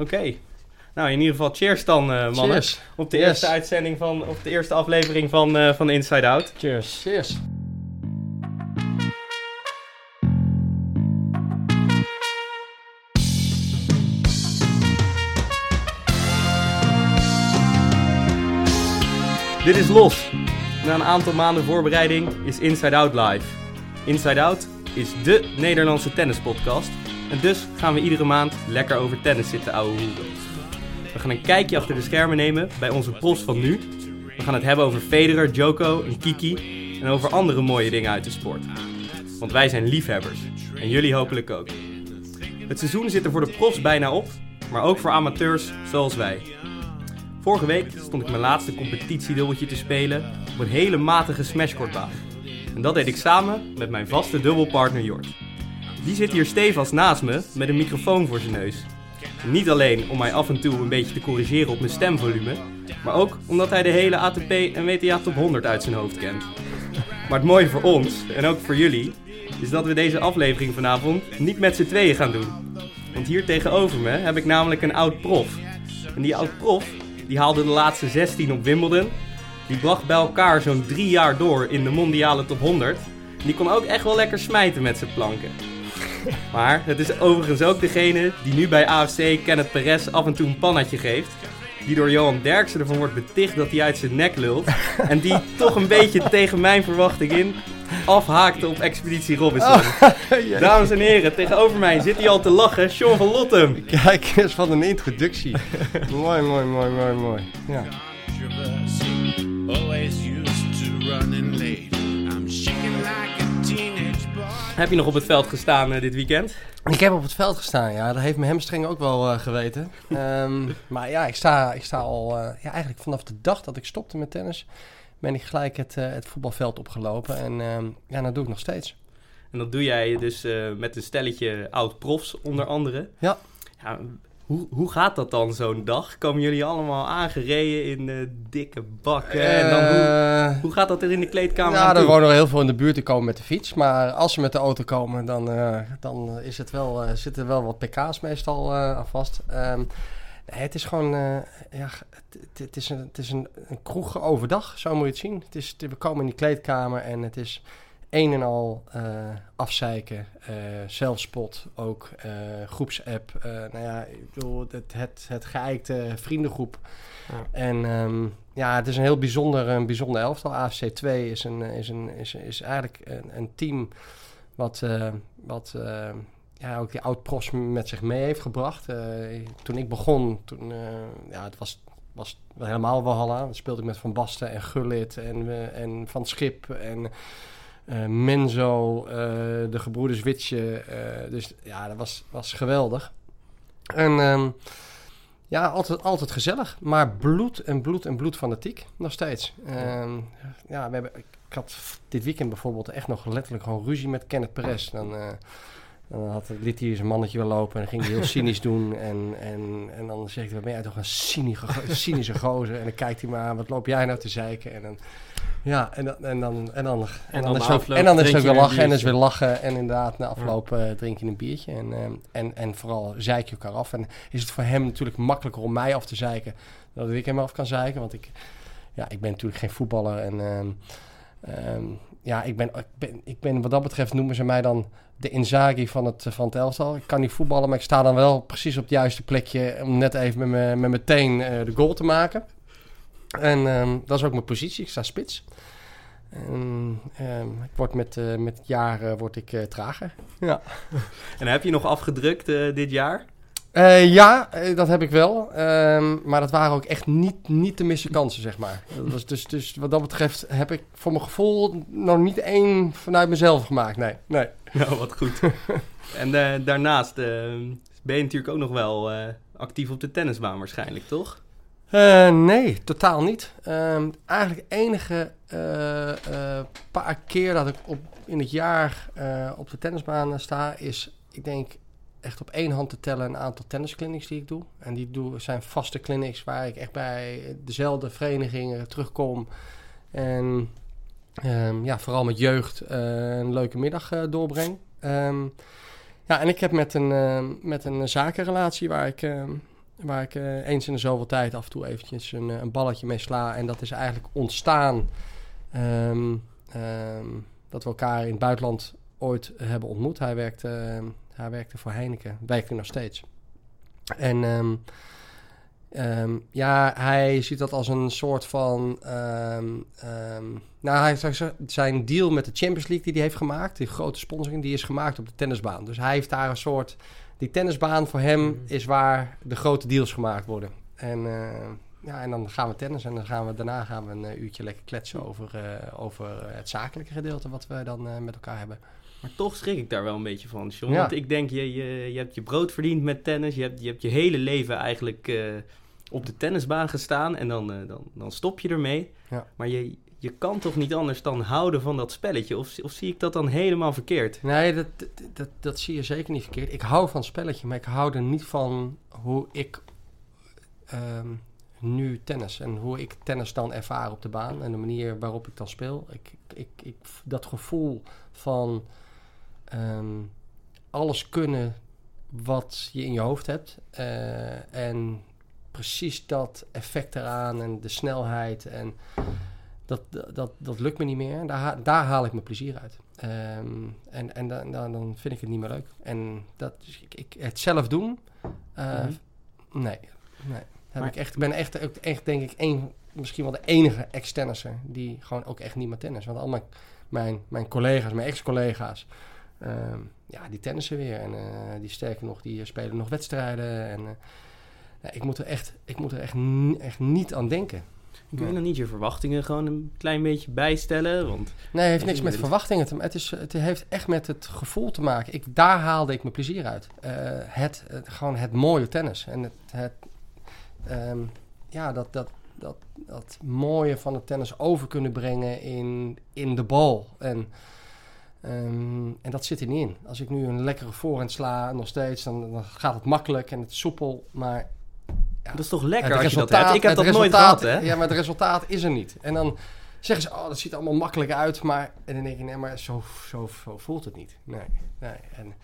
Oké. Nou, in ieder geval cheers dan, eh, mannen. Cheers. Op de Yes. eerste uitzending van, of de eerste aflevering van, eh, van Inside Out. Cheers. Cheers. Dit is Los. Na een aantal maanden voorbereiding is Inside Out live. Inside Out is dé Nederlandse tennispodcast. En dus gaan we iedere maand lekker over tennis zitten ouwehoeren. We gaan een kijkje achter de schermen nemen bij onze pros van nu. We gaan het hebben over Federer, Djoko en Kiki. En over andere mooie dingen uit de sport. Want wij zijn liefhebbers. En jullie hopelijk ook. Het seizoen zit er voor de profs bijna op. Maar ook voor amateurs zoals wij. Vorige week stond ik mijn laatste competitiedubbeltje te spelen op een hele matige smashcourtbaan. En dat deed ik samen met mijn vaste dubbelpartner Jort. Die zit hier stevast naast me met een microfoon voor zijn neus. Niet alleen om mij af en toe een beetje te corrigeren op mijn stemvolume, maar ook omdat hij de hele ATP en WTA Top 100 uit zijn hoofd kent. Maar het mooie voor ons, en ook voor jullie, is dat we deze aflevering vanavond niet met z'n tweeën gaan doen. Want hier tegenover me heb ik namelijk een oud prof. En die oud prof, die haalde de laatste 16 op Wimbledon. Die bracht bij elkaar zo'n drie jaar door in de mondiale top 100. En die kon ook echt wel lekker smijten met zijn planken. Maar het is overigens ook degene die nu bij AFC Kenneth Perez af en toe een pannetje geeft. Die door Johan Derksen ervan wordt beticht dat hij uit zijn nek lult. En die toch een beetje tegen mijn verwachting in afhaakte op Expeditie Robinson. Dames en heren, tegenover mij zit hij al te lachen, Sean van Lottem. Kijk eens wat een introductie. mooi, mooi, mooi, mooi, mooi. Ja. Always used to running late. Heb je nog op het veld gestaan eh, dit weekend? Ik heb op het veld gestaan, ja. Dat heeft mijn hamstring ook wel eh, geweten. Ehm, maar ja, ik sta, ik sta al... eh, ja, eigenlijk vanaf de dag dat ik stopte met tennis... ben ik gelijk het, het voetbalveld opgelopen. En ehm, ja, dat doe ik nog steeds. En dat doe jij dus met een stelletje oud-profs onder andere. Ja. ja hoe, hoe gaat dat dan zo'n dag? Komen jullie allemaal aangereden in eh, dikke bakken? en dan hoe, Eh, hoe gaat dat er in de kleedkamer Ja, aan er wonen heel veel in de buurt die komen met de fiets. Maar als ze met de auto komen, dan, eh, dan is het wel, eh, zitten er wel wat pk's meestal aan vast. Ehm, nee, het is gewoon, ja, het, het- het is, een, het is een, een kroeg overdag, zo moet je het zien. Het is, we komen in die kleedkamer en het is een en al eh, afzeiken, eh zelfspot, ook eh, groepsapp. nou ja, ik bedoel, het, het, het geëikte vriendengroep. Ja. En ehm, ja, het is een heel bijzonder, een bijzonder elftal. AFC 2 is, een, is, een, is, is eigenlijk een, een team wat, wat ja, ook die oud-profs met zich mee heeft gebracht. Toen ik begon, toen, ja, het was, was helemaal Walhalla. Dan speelde ik met Van Basten en Gullit en, en Van Schip en Menzo, eh, de gebroeders Witsje. eh, dus ja, dat was, was geweldig. En ehm, ja, altijd, altijd gezellig, maar bloed en bloed en bloed fanatiek, nog steeds. Ehm, ja, we hebben, ik, had dit weekend bijvoorbeeld echt nog letterlijk gewoon ruzie met Kenneth Perez. Dan, eh, dan had, liet hij zijn mannetje wel lopen en dan ging hij heel cynisch doen. En, en, en dan zeg ik, wat ben jij toch een cynische, cynische gozer? En dan kijkt hij me aan, wat loop jij nou te zeiken? En dan, ja, en dan, en dan, en dan, en dan is het ook, afloop en dan is drink het je ook weer lachen en is weer lachen. En inderdaad, na afloop eh, drink je een biertje. En, ehm, en, en vooral zeik je elkaar af. En is het voor hem natuurlijk makkelijker om mij af te zeiken dan dat ik hem af kan zeiken. Want ik, ja, ik ben natuurlijk geen voetballer. En ehm, ehm, ja, ik ben, ik, ben, ik ben wat dat betreft noemen ze mij dan de Inzaghi van het, van het elftal. Ik kan niet voetballen, maar ik sta dan wel precies op het juiste plekje om net even met mijn, met teen eh, de goal te maken. En ehm, dat is ook mijn positie. Ik sta spits. En, ehm, ik word met, eh, met eh, word ik eh, trager. Ja. En heb je nog afgedrukt eh, dit jaar? Ja, dat heb ik wel. Ehm, maar dat waren ook echt niet, niet te missen kansen, zeg maar. Dat was dus, dus wat dat betreft heb ik voor mijn gevoel nog niet één vanuit mezelf gemaakt. Nee, nee. Nou, wat goed. en daarnaast ben je natuurlijk ook nog wel actief op de tennisbaan waarschijnlijk, toch? Eh, nee, totaal niet. Ehm, eigenlijk enige eh, eh, paar keer dat ik op, in het jaar op de tennisbaan sta, is, ik denk, echt op één hand te tellen een aantal tennisclinics die ik doe. En die doe, zijn vaste clinics waar ik echt bij dezelfde verenigingen terugkom. En ehm, ja, vooral met jeugd een leuke middag doorbreng. Ehm, ja, en ik heb met een, met een zakenrelatie waar ik... Waar ik eh, eens in de zoveel tijd af en toe eventjes een, eh, een balletje mee sla. En dat is eigenlijk ontstaan ehm, ehm, dat we elkaar in het buitenland ooit hebben ontmoet. Hij werkte, ehm, hij werkte voor Heineken, werkt nog steeds. En ehm, ja, hij ziet dat als een soort van... ehm, ehm, nou, hij, zijn deal met de Champions League die hij heeft gemaakt, die grote sponsoring, die is gemaakt op de tennisbaan. Dus hij heeft daar een soort... Die tennisbaan voor hem Mhm. is waar de grote deals gemaakt worden. En, eh, ja, en dan gaan we tennis en dan gaan we, daarna gaan we een eh, uurtje lekker kletsen over, eh, over het zakelijke gedeelte wat we dan met elkaar hebben. Maar toch schrik ik daar wel een beetje van, John. Ja. Want ik denk, je, je, je hebt je brood verdiend met tennis. Je hebt je, hebt je hele leven eigenlijk op de tennisbaan gestaan. En dan, eh, dan, dan stop je ermee. Ja. Maar je, je kan toch niet anders dan houden van dat spelletje? Of, of zie ik dat dan helemaal verkeerd? Nee, dat, dat, dat, zie je zeker niet verkeerd. Ik hou van spelletje, maar ik hou er niet van hoe ik ehm, nu tennis en hoe ik tennis dan ervaar op de baan en de manier waarop ik dan speel. Ik, ik, ik, ik- dat gevoel van ehm, alles kunnen wat je in je hoofd hebt eh, en precies dat effect eraan en de snelheid en dat, dat, dat lukt me niet meer. Daar, daar haal ik mijn plezier uit. Ehm, en en dan, dan, dan vind ik het niet meer leuk. En dat, dus ik, ik, het zelf doen, eh, Mhm. nee. nee. Heb Maar- ik, echt, ik ben echt, echt, denk ik, één, misschien wel de enige ex-tennisser die gewoon ook echt niet meer tennis. Want al mijn, mijn, mijn collega's, mijn ex-collega's, ehm, ja, die tennissen weer. En eh, die sterker nog, die spelen nog wedstrijden. En eh, ja, ik moet er echt, ik moet er echt, echt niet aan denken. Kun je dan niet je verwachtingen gewoon een klein beetje bijstellen? Want Nee, het heeft niks met verwachtingen te maken. Het, is, het heeft echt met het gevoel te maken. Ik, daar haalde ik mijn plezier uit. Eh, het, het, gewoon het mooie tennis. En het, het, ehm, ja, dat, dat, dat, dat mooie van het tennis over kunnen brengen in, in de bal. En, ehm, en dat zit er niet in. Als ik nu een lekkere voorhand sla, nog steeds, dan, dan gaat het makkelijk en het soepel. Maar dat is toch lekker het als je dat resultaat- hebt? Ik heb dat nooit gehad, hè? Ja, maar het resultaat is er niet. En dan zeggen ze, oh, dat ziet er allemaal makkelijk uit. Maar, en dan denk je, nee, maar zo, zo, zo voelt het niet. Nee, nee. En,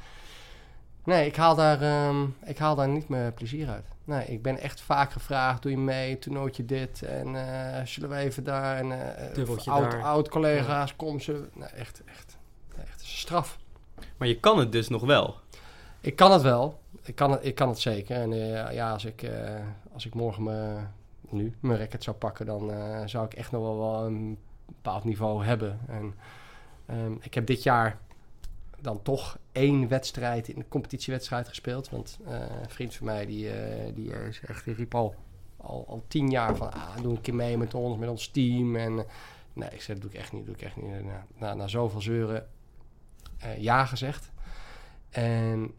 nee ik, haal daar, ehm, ik haal daar niet meer plezier uit. Nee, ik ben echt vaak gevraagd, doe je mee, toernooitje dit. En eh, zullen we even daar. En, eh, Dubbeltje oud, daar. oud collega's, kom ze. Nee, echt, echt, echt is een straf. Maar je kan het dus nog wel. Ik kan het wel. Ik kan het, ik kan het zeker. En eh, ja, als ik, eh, als ik morgen nu mijn racket zou pakken, dan eh, zou ik echt nog wel, wel een bepaald niveau hebben. En ehm, ik heb dit jaar dan toch één wedstrijd, in een competitiewedstrijd gespeeld. Want een vriend van mij, die, die is echt, die riep al, al, al tien jaar van, ah, doe een keer mee met ons, met ons team. En nee, ik zei, dat doe ik echt niet, doe ik echt niet. Na, na, zoveel zeuren ja gezegd. En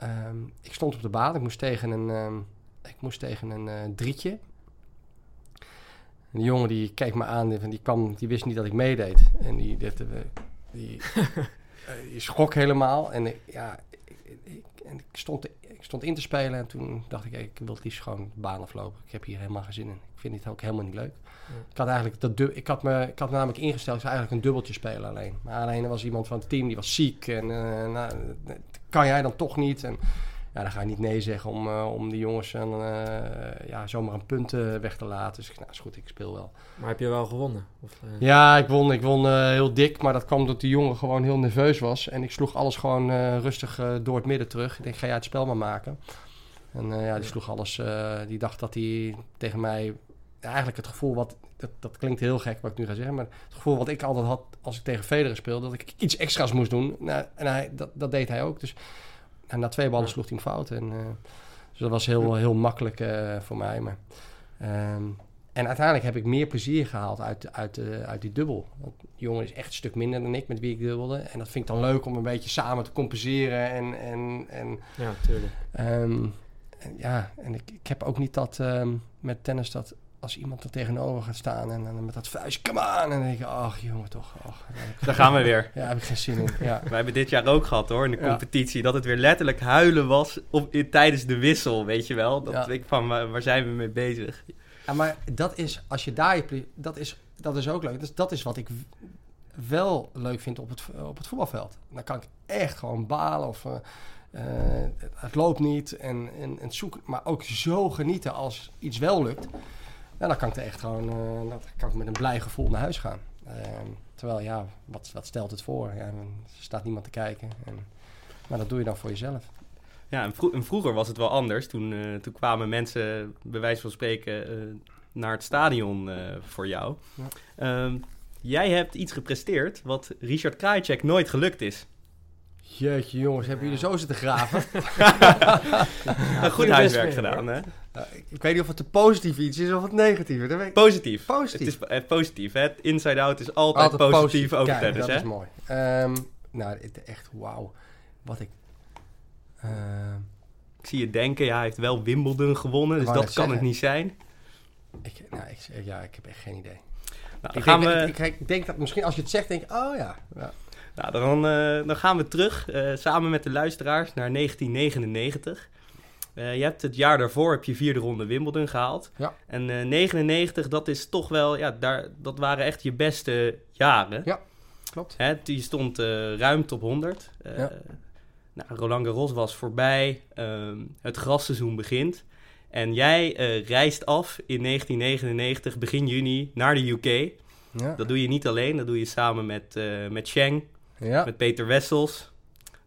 Ehm, ik stond op de baan. Ik moest tegen een, ehm, ik moest tegen een eh, drietje. En die jongen die keek me aan. Die, die, kwam, die wist niet dat ik meedeed. En die, dit, eh, die, eh, die schrok helemaal. En ja, ik, ik, en ik, stond, ik stond in te spelen. En toen dacht ik, ik wil het liefst gewoon de baan aflopen. Ik heb hier helemaal geen zin in. Ik vind dit ook helemaal niet leuk. Ja. Ik had eigenlijk dat ik had me, ik had me namelijk ingesteld, ik zou eigenlijk een dubbeltje spelen alleen. Maar alleen er was iemand van het team die was ziek en eh, nou, kan jij dan toch niet. En ja, dan ga je niet nee zeggen om, eh, om die jongens een, eh, ja, zomaar een punt eh, weg te laten. Dus ik, nou is goed, ik speel wel. Maar heb je wel gewonnen? Of, Ja, ik won, ik won heel dik, maar dat kwam omdat die jongen gewoon heel nerveus was. En ik sloeg alles gewoon rustig door het midden terug. Ik denk, ga jij het spel maar maken. En ja, die sloeg alles, die dacht dat hij tegen mij, eigenlijk het gevoel wat, dat, dat klinkt heel gek wat ik nu ga zeggen, maar het gevoel wat ik altijd had als ik tegen Federer speelde, dat ik iets extra's moest doen. Nou, en hij, dat, dat deed hij ook. Dus en na twee ballen sloeg hij hem fout. En, eh, dus dat was heel, heel makkelijk eh, voor mij. Maar, ehm, en uiteindelijk heb ik meer plezier gehaald uit, uit, eh, uit die dubbel. Want die jongen is echt een stuk minder dan ik met wie ik dubbelde. En dat vind ik dan leuk om een beetje samen te compenseren. En, en, en, ja, tuurlijk. ehm, en ja, en ik, ik heb ook niet dat ehm, met tennis dat als iemand er tegenover gaat staan en, dan met dat vuist, come on! En dan denk ik, ach jongen toch, ach, daar gaan we weer. ja, heb ik geen zin in. Ja. We hebben dit jaar ook gehad hoor, in de competitie. Dat het weer letterlijk huilen was op, in- tijdens de wissel, weet je wel. Dat ik van, waar, zijn we mee bezig? Ja, maar dat is, als je daar je dat is, dat is ook leuk. Dus dat is wat ik wel leuk vind op het, op het voetbalveld. Dan kan ik echt gewoon balen of... eh, eh, het loopt niet en, en, en zoeken, maar ook zo genieten als iets wel lukt. Dan kan ik er echt gewoon, eh, dan kan ik met een blij gevoel naar huis gaan. Ehm, terwijl, ja, wat, wat stelt het voor? Ja, er staat niemand te kijken. En, maar dat doe je dan voor jezelf. Ja, en, vro- en vroeger was het wel anders. Toen, eh, toen kwamen mensen, bij wijze van spreken, eh, naar het stadion voor jou. Ja. Ehm, jij hebt iets gepresteerd wat Richard Krajicek nooit gelukt is. Jeetje jongens, hebben jullie zo zitten graven? Goed huiswerk gedaan, hè? Nou, ik, weet niet of het een positief iets is of het negatief. Dat weet ik. Positief. Positief. Het is eh, positief, hè? Inside Out is altijd, Altijd positief, over Kijk, tennis, dat hè? is mooi. Ehm, nou, het- echt wauw. Wat ik... ehm, Ik zie je denken, ja, hij heeft wel Wimbledon gewonnen, dus dat kan het niet zijn. ik, nou, ik, ja, ik heb echt geen idee. Nou, Ik gaan denk, we, ik, ik, ik denk dat misschien als je het zegt, denk ik, oh ja. ja. Nou, dan, eh, dan gaan we terug, eh, samen met de luisteraars, naar 1999. Eh, je hebt het jaar daarvoor heb je vierde ronde Wimbledon gehaald. Ja. En eh 99, dat is toch wel, ja, daar, dat waren echt je beste jaren. Ja, klopt. Hè, je stond ruim top 100. Eh, Ja. nou, Roland Garros was voorbij. ehm, het grasseizoen begint. En jij reist af in 1999, begin juni, naar de UK. Ja. Dat doe je niet alleen, dat doe je samen met, met Cheng, ja. met Peter Wessels,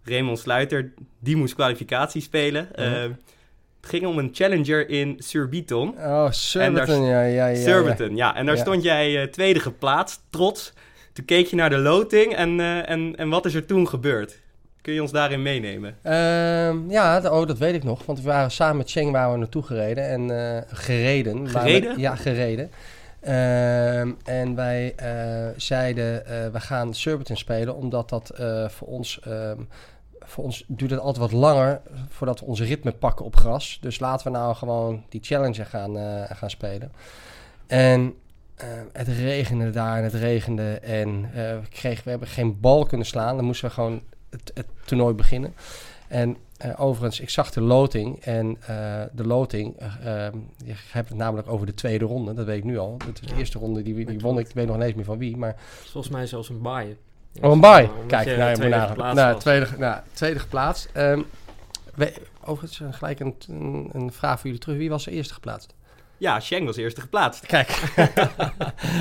Raymond Sluiter. Die moest kwalificatie spelen. Ja. Eh, het ging om een challenger in Surbiton. Oh, Surbiton, En ja, ja, ja. Surbiton, ja. En daar Ja. stond jij eh, tweede geplaatst, trots. Toen keek je naar de loting en, eh, en, en wat is er toen gebeurd? Kun je ons daarin meenemen? Ehm, ja, oh, dat weet ik nog. Want we waren samen met Cheng waren we naartoe gereden. En, eh, gereden. We- Gereden? ja, gereden. Ehm, en wij eh, zeiden, eh, we gaan Surbiton spelen. Omdat dat eh, voor ons... ehm, voor ons duurt het altijd wat langer voordat we onze ritme pakken op gras. Dus laten we nou gewoon die challenger gaan, gaan spelen. En het regende daar en het regende. En we, kregen, we hebben geen bal kunnen slaan. Dan moesten we gewoon het, het toernooi beginnen. En eh, overigens, ik zag de loting. En eh, de loting, ehm, je hebt het namelijk over de tweede ronde. Dat weet ik nu al. Dat is de Ja. eerste ronde, die, die won ik. Ik weet nog niet eens meer van wie. Maar Volgens mij zelfs een baai. Oh, een baai. Kijk, je nou, tweede nagaan. geplaatst Nou, tweede, nou, tweede geplaatst. Ehm, we, overigens, gelijk een, een, een vraag voor jullie terug. Wie was er eerste geplaatst? Ja, Cheng was eerste geplaatst. Kijk.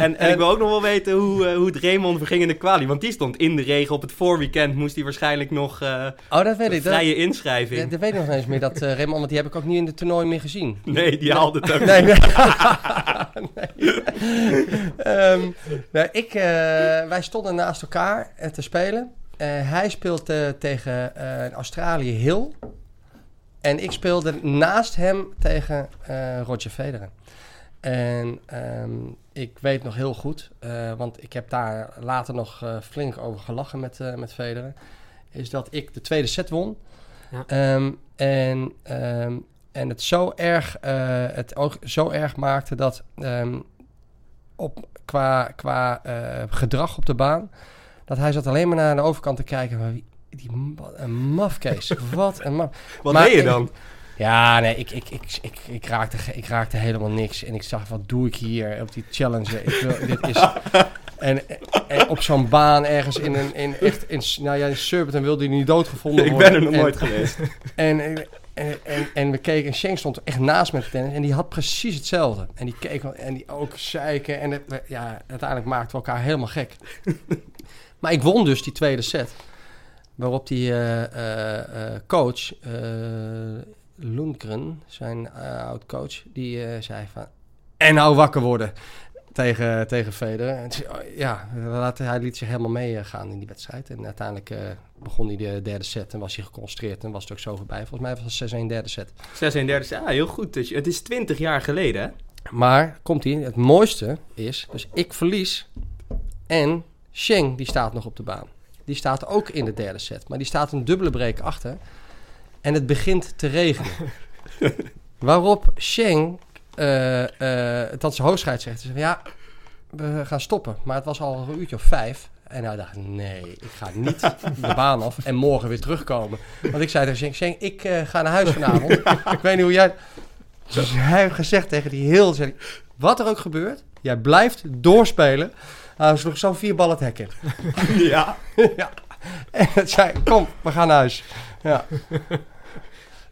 En, en ik wil ook nog wel weten hoe, eh, hoe het Raymond verging in de kwalie. Want die stond in de regen op het voorweekend. Moest hij waarschijnlijk nog eh Oh, dat weet ik. Dat, vrije inschrijving. dat weet ik nog eens meer. Dat, eh Raymond, want die heb ik ook niet in de toernooi meer gezien. Nee, die haalde het ook. Nee, nee. nee. Ehm, nou, ik, wij stonden naast elkaar te spelen. Hij speelt tegen Australië Hill. En ik speelde naast hem tegen eh, Roger Federer. En ehm, ik weet nog heel goed, eh, want ik heb daar later nog eh, flink over gelachen met, met Federer. Is dat ik de tweede set won. Ja. Ehm, en, ehm, en het zo erg, het ook zo erg maakte dat op, qua, qua gedrag op de baan, dat hij zat alleen maar naar de overkant te kijken. Maar wie, die, wat een mafkees. wat een maf. Wat Maar deed je ik- dan? Ja, nee, ik, ik, ik, ik, ik, raakte, ik raakte helemaal niks. En ik zag, wat doe ik hier op die challenge? Ik wil, dit is... En, en op zo'n baan ergens in een... In, echt, in, nou ja, in Surbiton wilde hij niet doodgevonden Ik worden. ben er nog En- nooit geweest. En, en, en, en, we keken... En Schenk stond echt naast met tennis. En die had precies hetzelfde. En die keek en die ook zeiken. En het- ja, uiteindelijk maakten we elkaar helemaal gek. maar ik won dus die tweede set. Waarop die eh, eh, eh, coach, Lundgren, zijn oud-coach, die zei van... En nou wakker worden tegen, tegen Federer. En toen- ja, laat- hij liet zich helemaal meegaan in die wedstrijd. En uiteindelijk begon hij de derde set en was hij geconcentreerd en was het ook zo voorbij. Volgens mij was het 6-1 derde set. 36, ja, heel goed. Dus het is 20 jaar geleden, hè? Maar, komt ie, het mooiste is, dus ik verlies en Sheng die staat nog op de baan. Die staat ook in de derde set, maar die staat een dubbele break achter. En het begint te regenen. Waarop Sheng, eh, eh, dat hoofdscheidsrechter, zei van, ja, we gaan stoppen. Maar het was al een uurtje of vijf. En hij dacht, nee, ik ga niet de baan af en morgen weer terugkomen. Want ik zei tegen Sheng, Sheng, ik eh, ga naar huis vanavond. ik weet niet hoe jij... Dus hij heeft gezegd tegen die heel... Wat er ook gebeurt, jij blijft doorspelen. Hij sloeg zo vier ballen het hek in. ja. ja. En het zei, kom, we gaan naar huis. Ja.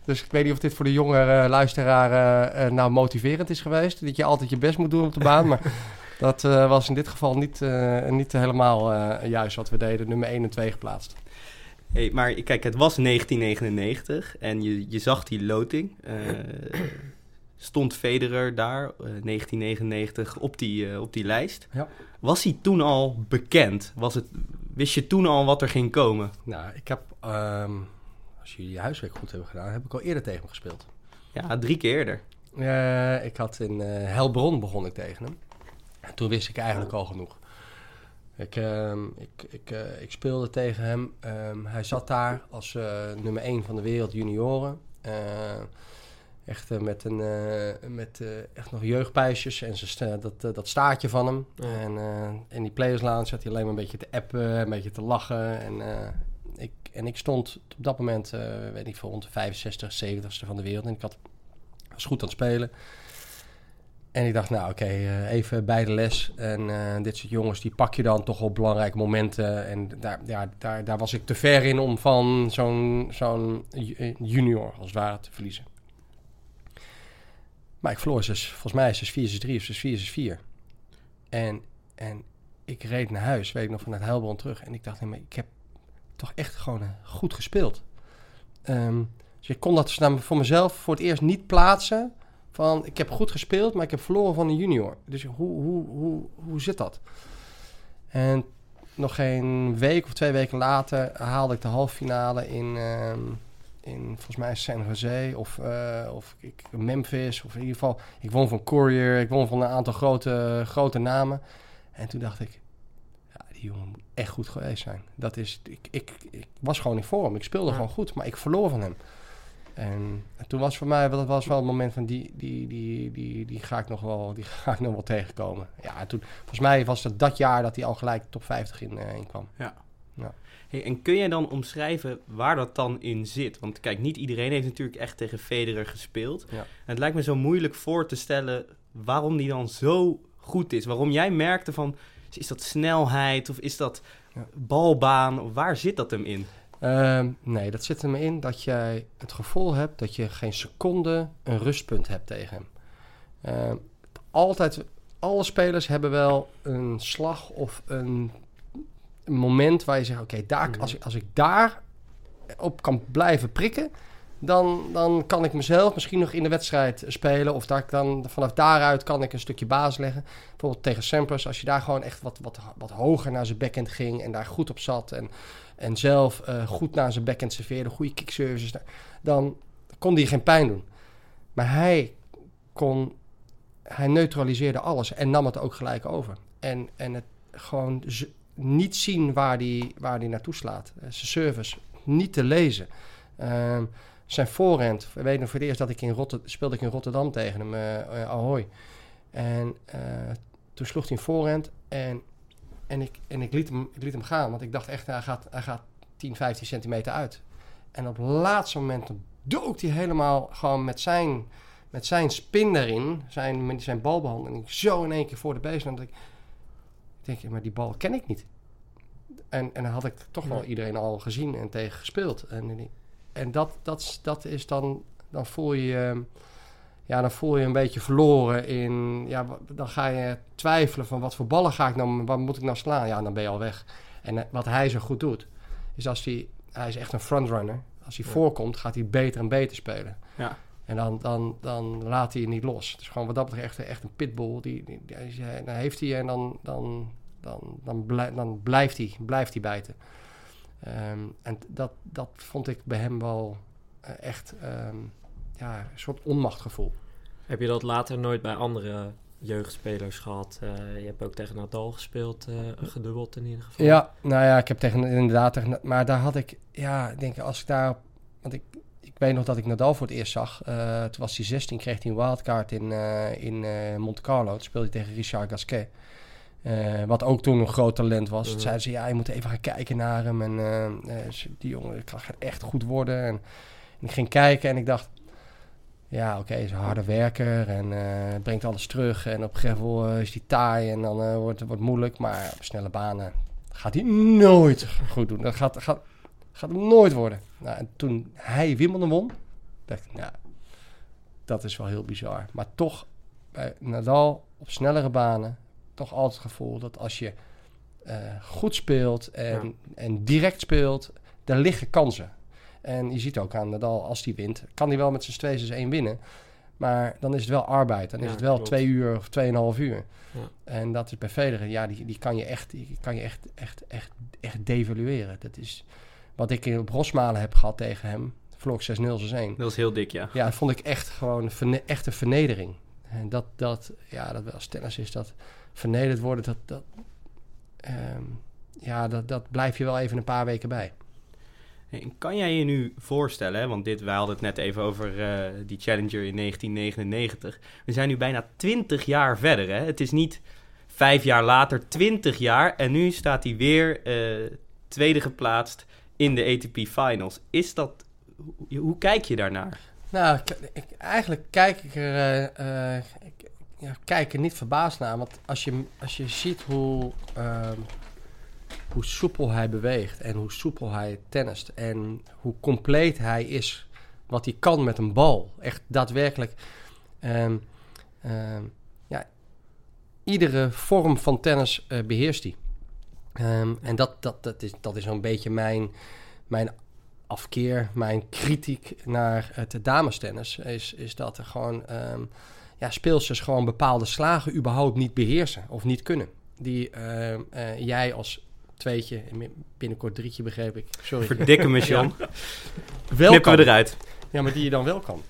dus ik weet niet of dit voor de jongere luisteraar eh, eh, nou motiverend is geweest. Dat je altijd je best moet doen op de baan. maar dat eh, was in dit geval niet, niet helemaal juist wat we deden. Nummer 1 en 2 geplaatst. Hey, maar kijk, het was 1999 en je, je zag die loting. Stond Federer daar, eh, 1999, op die, eh, op die lijst. Ja. Was hij toen al bekend? Was het, wist je toen al wat er ging komen? Nou, ik heb, ehm, als jullie je huiswerk goed hebben gedaan, heb ik al eerder tegen hem gespeeld. Ja, drie keer eerder. Eh, ik had in Helbron begon ik tegen hem. En toen wist ik eigenlijk al genoeg. Ik, ehm, ik, ik, ik speelde tegen hem. Ehm, hij zat daar als nummer 1 van de wereld junioren. Echt eh, met, een, eh, met eh, echt nog jeugdpijsjes en sta- dat, dat staartje van hem. Ja. En in die players lounge zat hij alleen maar een beetje te appen, een beetje te lachen. En, ik, en ik stond op dat moment, weet ik veel, rond de 65, 70ste van de wereld. En ik had, was goed aan het spelen. En ik dacht, nou oké, even bij de les. En dit soort jongens, die pak je dan toch op belangrijke momenten. En daar, ja, daar, daar was ik te ver in om van zo'n zo'n ju- junior, als het ware, te verliezen. Maar ik verloor dus, volgens mij 6-4, 6-3 of 6-4, 6-4. En, en ik reed naar huis, weet ik nog, vanuit Heilbron terug. En ik dacht, nee, maar ik heb toch echt gewoon eh, goed gespeeld. Ehm, dus ik kon dat dus voor mezelf voor het eerst niet plaatsen. Van, ik heb goed gespeeld, maar ik heb verloren van een junior. Dus hoe, hoe, hoe, hoe zit dat? En nog geen week of twee weken later haalde ik de halve finale in, ehm, in volgens mij San Jose of, eh, of ik, Memphis. Of in ieder geval, ik won van Courier, ik won van een aantal grote, grote namen. En toen dacht ik, ja, die jongen moet echt goed geweest zijn. Dat is, ik, ik, ik was gewoon in vorm, ik speelde Ja. gewoon goed, maar ik verloor van hem. En, en toen was voor mij, dat was wel het moment van die, die, die, die, die, ga ik nog wel, die ga ik nog wel tegenkomen. Ja, en toen, volgens mij was het dat jaar dat hij al gelijk top 50 in, eh, in kwam. Hey, en kun jij dan omschrijven waar dat dan in zit? Want kijk, niet iedereen heeft natuurlijk echt tegen Federer gespeeld. Ja. En het lijkt me zo moeilijk voor te stellen waarom die dan zo goed is. Waarom jij merkte van, is dat snelheid of is dat Ja. balbaan? Waar zit dat hem in? Ehm, nee, dat zit me in dat jij het gevoel hebt dat je geen seconde een rustpunt hebt tegen hem. Ehm, altijd, alle spelers hebben wel een slag of een, een moment waar je zegt: Oké, daar Mhm. als, ik, als ik daar op kan blijven prikken, dan, dan kan ik mezelf misschien nog in de wedstrijd spelen. Of daar, dan, vanaf daaruit kan ik een stukje baas leggen. Bijvoorbeeld tegen Sampras, als je daar gewoon echt wat, wat, wat hoger naar zijn backhand ging en daar goed op zat. En, en zelf eh, goed naar zijn backhand serveerde, goede kickservices, dan kon hij geen pijn doen. Maar hij kon, hij neutraliseerde alles en nam het ook gelijk over. En, en het gewoon niet zien waar hij waar die naartoe slaat. Eh, zijn service niet te lezen. Ehm, zijn voorhand, we weten nog voor het eerst dat ik in Rotterdam speelde ik in Rotterdam tegen hem, eh, Ahoy. En toen sloeg hij een voorhand en, en, ik, en ik, liet hem, ik liet hem gaan, want ik dacht echt, hij gaat, hij gaat 10, 15 centimeter uit. En op het laatste moment dook hij helemaal gewoon met zijn, met zijn spin erin, zijn, met zijn balbehandeling, zo in één keer voor de baseline. Dat ik, ik denk, maar die bal ken ik niet. En, en dan had ik toch wel iedereen al gezien en tegen gespeeld. En, en dat, dat, dat is dan, dan voel je ja, dan voel je een beetje verloren in, ja, dan ga je twijfelen van wat voor ballen ga ik nou, waar moet ik nou slaan? Ja, dan ben je al weg. En eh, wat hij zo goed doet, is als hij, hij is echt een frontrunner. Als hij Ja. voorkomt, gaat hij beter en beter spelen. Ja. En dan, dan, dan laat hij je niet los. Het is gewoon wat dat betreft echt, echt een pitbull. Die, die, dan heeft hij en dan, dan, dan, dan, blij- dan blijft, hij, blijft hij bijten. Ehm, en dat, dat vond ik bij hem wel eh, echt ehm, ja, een soort onmachtgevoel. Heb je dat later nooit bij andere jeugdspelers gehad? Eh, je hebt ook tegen Nadal gespeeld, eh, gedubbeld in ieder geval. Ja, nou ja, ik heb tegen inderdaad tegen, maar daar had ik, ja, ik denk als ik daar, want ik, ik weet nog dat ik Nadal voor het eerst zag. Toen was hij 16, kreeg hij een wildcard in, in Monte Carlo. Toen speelde hij tegen Richard Gasquet. Eh, wat ook toen een groot talent was. Toen Mhm. zeiden ze, ja, je moet even gaan kijken naar hem. En eh, eh, die jongen gaat echt goed worden. En, en ik ging kijken en ik dacht, ja, oké, hij is een harde werker en brengt alles terug. En op gravel eh, is hij taai en dan wordt het moeilijk. Maar op snelle banen gaat hij nooit goed doen. Dat gaat, gaat, Gaat hem nooit worden. Nou, en toen hij Wimbledon won, dacht ik, nou, dat is wel heel bizar. Maar toch, bij Nadal op snellere banen, toch altijd het gevoel dat als je eh, goed speelt en, Ja. en direct speelt, daar liggen kansen. En je ziet ook aan Nadal, als hij wint, kan hij wel met zijn 2 6 1 winnen. Maar dan is het wel arbeid. Dan is het wel klopt. twee uur of tweeënhalf uur. Ja. En dat is bij Federer, ja, die, die kan je echt, die kan je echt, echt, echt, echt devalueren. Dat is wat ik in op Rosmalen heb gehad tegen hem. Vloog 6-0, 6-1. Dat was heel dik, ja. Ja, dat vond ik echt gewoon echt een vernedering. En dat, dat, ja, dat wel als tennis is, dat vernederd worden, dat, dat, ehm, ja, dat, dat blijf je wel even een paar weken bij. En kan jij je nu voorstellen, hè, want dit, wij hadden het net even over eh, die Challenger in 1999. We zijn nu bijna 20 jaar verder. Hè? Het is niet vijf jaar later, 20 jaar. En nu staat hij weer eh, tweede geplaatst in de ATP Finals. Is dat, hoe, hoe kijk je daarnaar? Nou, ik, eigenlijk kijk ik er, eh, ja, kijk er niet verbaasd naar. Want als je, als je ziet hoe, ehm, hoe soepel hij beweegt en hoe soepel hij tennist en hoe compleet hij is, wat hij kan met een bal. Echt daadwerkelijk. ehm, ehm, ja, iedere vorm van tennis eh, beheerst hij. En dat, dat, dat is, dat is zo'n beetje mijn, mijn afkeer, mijn kritiek naar het damestennis is, is dat er gewoon ja, speelsters gewoon bepaalde slagen überhaupt niet beheersen of niet kunnen. Die ehm, eh, jij als tweetje, en binnenkort drietje begreep ik, sorry, Verdikke me, John. wel Knippen kan. we eruit. Ja, maar die je dan wel kan.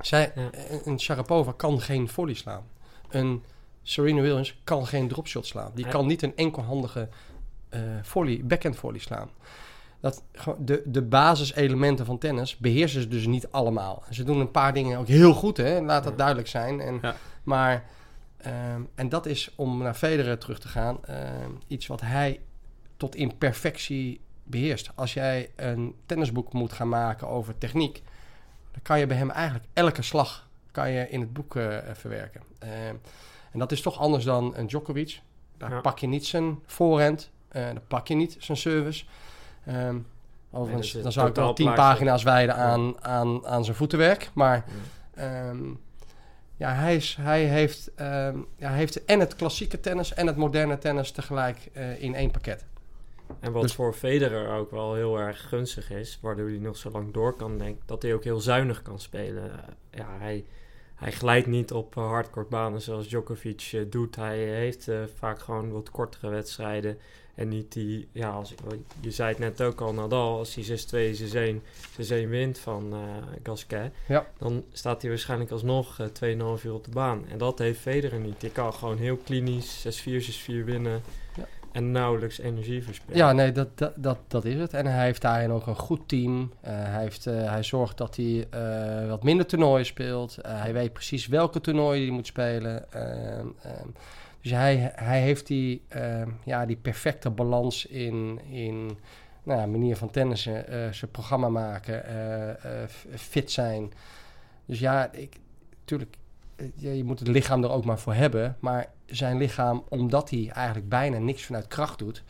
Zij, Ja. een- Sharapova kan geen volley slaan. Een Serena Williams kan geen dropshot slaan. Die Ja. kan niet een enkelhandige eh volley, backhand volley slaan. Dat, de, de basiselementen van tennis beheersen ze dus niet allemaal. Ze doen een paar dingen ook heel goed, hè? laat dat duidelijk zijn. En, Ja. Maar, ehm, en dat is, om naar Federer terug te gaan, ehm, iets wat hij tot in perfectie beheerst. Als jij een tennisboek moet gaan maken over techniek, dan kan je bij hem eigenlijk elke slag kan je in het boek eh, verwerken. Ehm, en dat is toch anders dan een Djokovic. Daar Ja. pak je niet zijn voorhand, eh dan pak je niet zijn service. Ehm, overigens, dan zou ik wel tien pagina's wijden aan, aan, aan zijn voetenwerk. Maar Ja. Ehm, ja, hij, is, hij, heeft, ehm, ja, heeft en het klassieke tennis en het moderne tennis tegelijk eh, in één pakket. En wat Dus- voor Federer ook wel heel erg gunstig is, waardoor hij nog zo lang door kan, denk ik, dat hij ook heel zuinig kan spelen. Eh, ja, hij, hij glijdt niet op uh, hardcore banen zoals Djokovic eh, doet. Hij heeft eh, vaak gewoon wat kortere wedstrijden. En niet die, ja, als, je zei het net ook al, Nadal, als hij 6-2, 6-1, 6-1 wint van eh Gasquet, Ja. dan staat hij waarschijnlijk alsnog eh 2,5 uur op de baan. En dat heeft Federer niet. Die kan gewoon heel klinisch 6-4, 6-4 winnen. Ja. En nauwelijks energie verspillen. Ja, nee, dat, dat, dat, dat is het. En hij heeft daarin ook een goed team. Eh, hij, heeft, eh, hij zorgt dat hij eh, wat minder toernooien speelt. Eh, hij weet precies welke toernooien hij moet spelen. Ehm, ehm, dus hij, hij heeft die, ehm, ja, die perfecte balans in, in nou, ja, manier van tennissen, eh, zijn programma maken, eh, eh, fit zijn. Dus ja, ik, ja, je moet het lichaam er ook maar voor hebben. Maar zijn lichaam, omdat hij eigenlijk bijna niks vanuit kracht doet,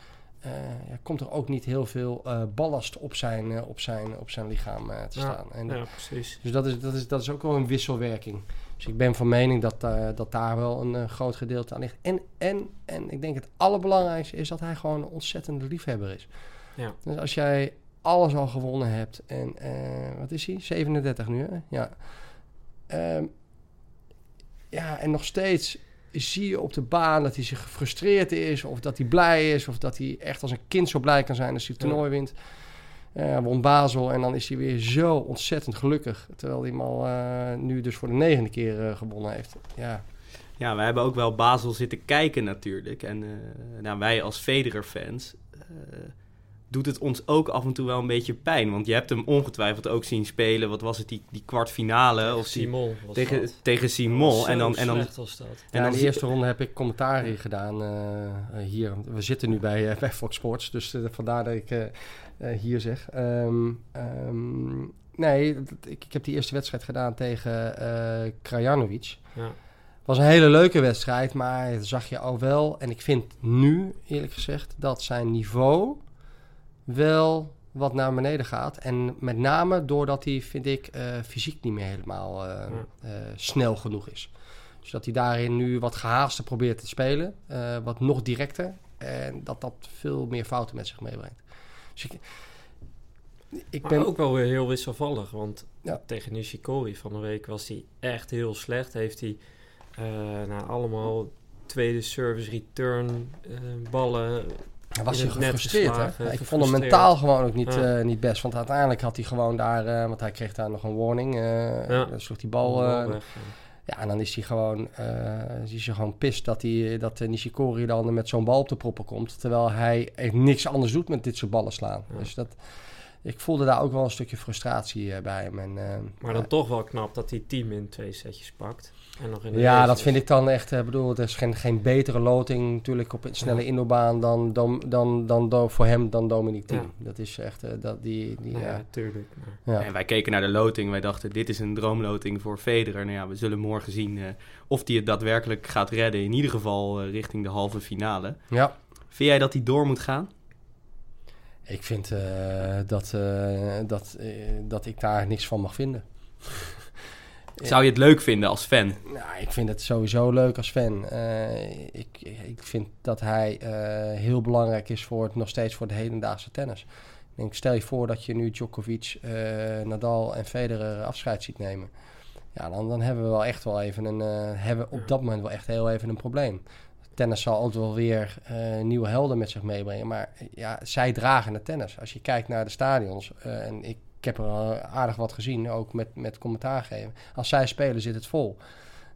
ja, komt er ook niet heel veel ballast op zijn, op zijn, op zijn lichaam te Ja, staan. En, Ja, precies. Dus dat is, dat, is, dat is ook wel een wisselwerking. Dus ik ben van mening dat, eh, dat daar wel een eh, groot gedeelte aan ligt. En, en, en ik denk het allerbelangrijkste is dat hij gewoon een ontzettende liefhebber is. Ja. Dus als jij alles al gewonnen hebt en eh, wat is hij? 37 nu, hè? Ja. Ehm, ja, en nog steeds zie je op de baan dat hij zich gefrustreerd is, of dat hij blij is, of dat hij echt als een kind zo blij kan zijn als hij het Ja. toernooi wint. Eh, Hij won Basel en dan is hij weer zo ontzettend gelukkig. Terwijl hij hem al eh, nu dus voor de negende keer eh, gewonnen heeft. Ja, Ja, we hebben ook wel Basel zitten kijken natuurlijk. En eh, nou, wij als Federer-fans eh, doet het ons ook af en toe wel een beetje pijn. Want je hebt hem ongetwijfeld ook zien spelen. Wat was het, die, die kwartfinale? Of die, Simon was tegen, dat. tegen Dat Simon. was En dan, en dan, slecht was dat. en ja, dan in de eerste ronde heb ik commentaar hier gedaan hier. We zitten nu bij, eh, bij Fox Sports, dus vandaar dat ik hier zeg. Ehm, ehm, nee, ik, ik heb die eerste wedstrijd gedaan tegen eh Krajanovic. Ja. was een hele leuke wedstrijd, maar dat zag je al wel. En ik vind nu, eerlijk gezegd, dat zijn niveau wel wat naar beneden gaat. En met name doordat hij, vind ik, eh, fysiek niet meer helemaal eh, eh, snel genoeg is. Dus dat hij daarin nu wat gehaaster probeert te spelen. eh, wat nog directer. En dat dat veel meer fouten met zich meebrengt. Dus ik, ik Maar ben ook wel weer heel wisselvallig. Want Ja. tegen Nishikori van de week was hij echt heel slecht. Heeft hij eh, nou, allemaal tweede service return eh, ballen. Hij was hij gefrustreerd, hè? Ja, ik vond hem mentaal gewoon ook niet, Ja. eh, niet best. Want uiteindelijk had hij gewoon daar... want hij kreeg daar nog een warning. Dan sloeg die bal... bal weg. Ja, en dan is hij gewoon... eh is hij gewoon pist dat, hij, dat eh, Nishikori dan met zo'n bal op de proppen komt. Terwijl hij echt niks anders doet met dit soort ballen slaan. Ja. Dus dat... Ik voelde daar ook wel een stukje frustratie eh, bij hem. En, Maar dan toch wel knap dat hij team in twee setjes pakt. En nog in de Ja, races. dat vind ik dan echt. Ik bedoel, er is geen, geen betere loting natuurlijk op een snelle Ja. indoorbaan dan, dan, dan, dan, dan voor hem dan Dominic Thiem. Ja. Dat is echt. eh, dat, die, die, Ja, ja. tuurlijk. maar- Ja. En wij keken naar de loting. Wij dachten, dit is een droomloting voor Federer. Nou ja, we zullen morgen zien eh, of hij het daadwerkelijk gaat redden. In ieder geval eh, richting de halve finale. ja. Vind jij dat hij door moet gaan? Ik vind eh, dat, eh, dat, eh, dat ik daar niks van mag vinden. Zou je het leuk vinden als fan? Nou, ik vind het sowieso leuk als fan. Eh, ik, ik vind dat hij eh, heel belangrijk is voor het, nog steeds voor de hedendaagse tennis. Ik denk, stel je voor dat je nu Djokovic, eh, Nadal en Federer afscheid ziet nemen. Ja, dan, dan hebben we wel echt wel even een, hebben op dat moment wel echt heel even een probleem. Tennis zal ook wel weer nieuwe helden met zich meebrengen. Maar ja, zij dragen het tennis. Als je kijkt naar de stadions, en ik, ik heb er al aardig wat gezien, ook met, met commentaar geven. Als zij spelen, zit het vol.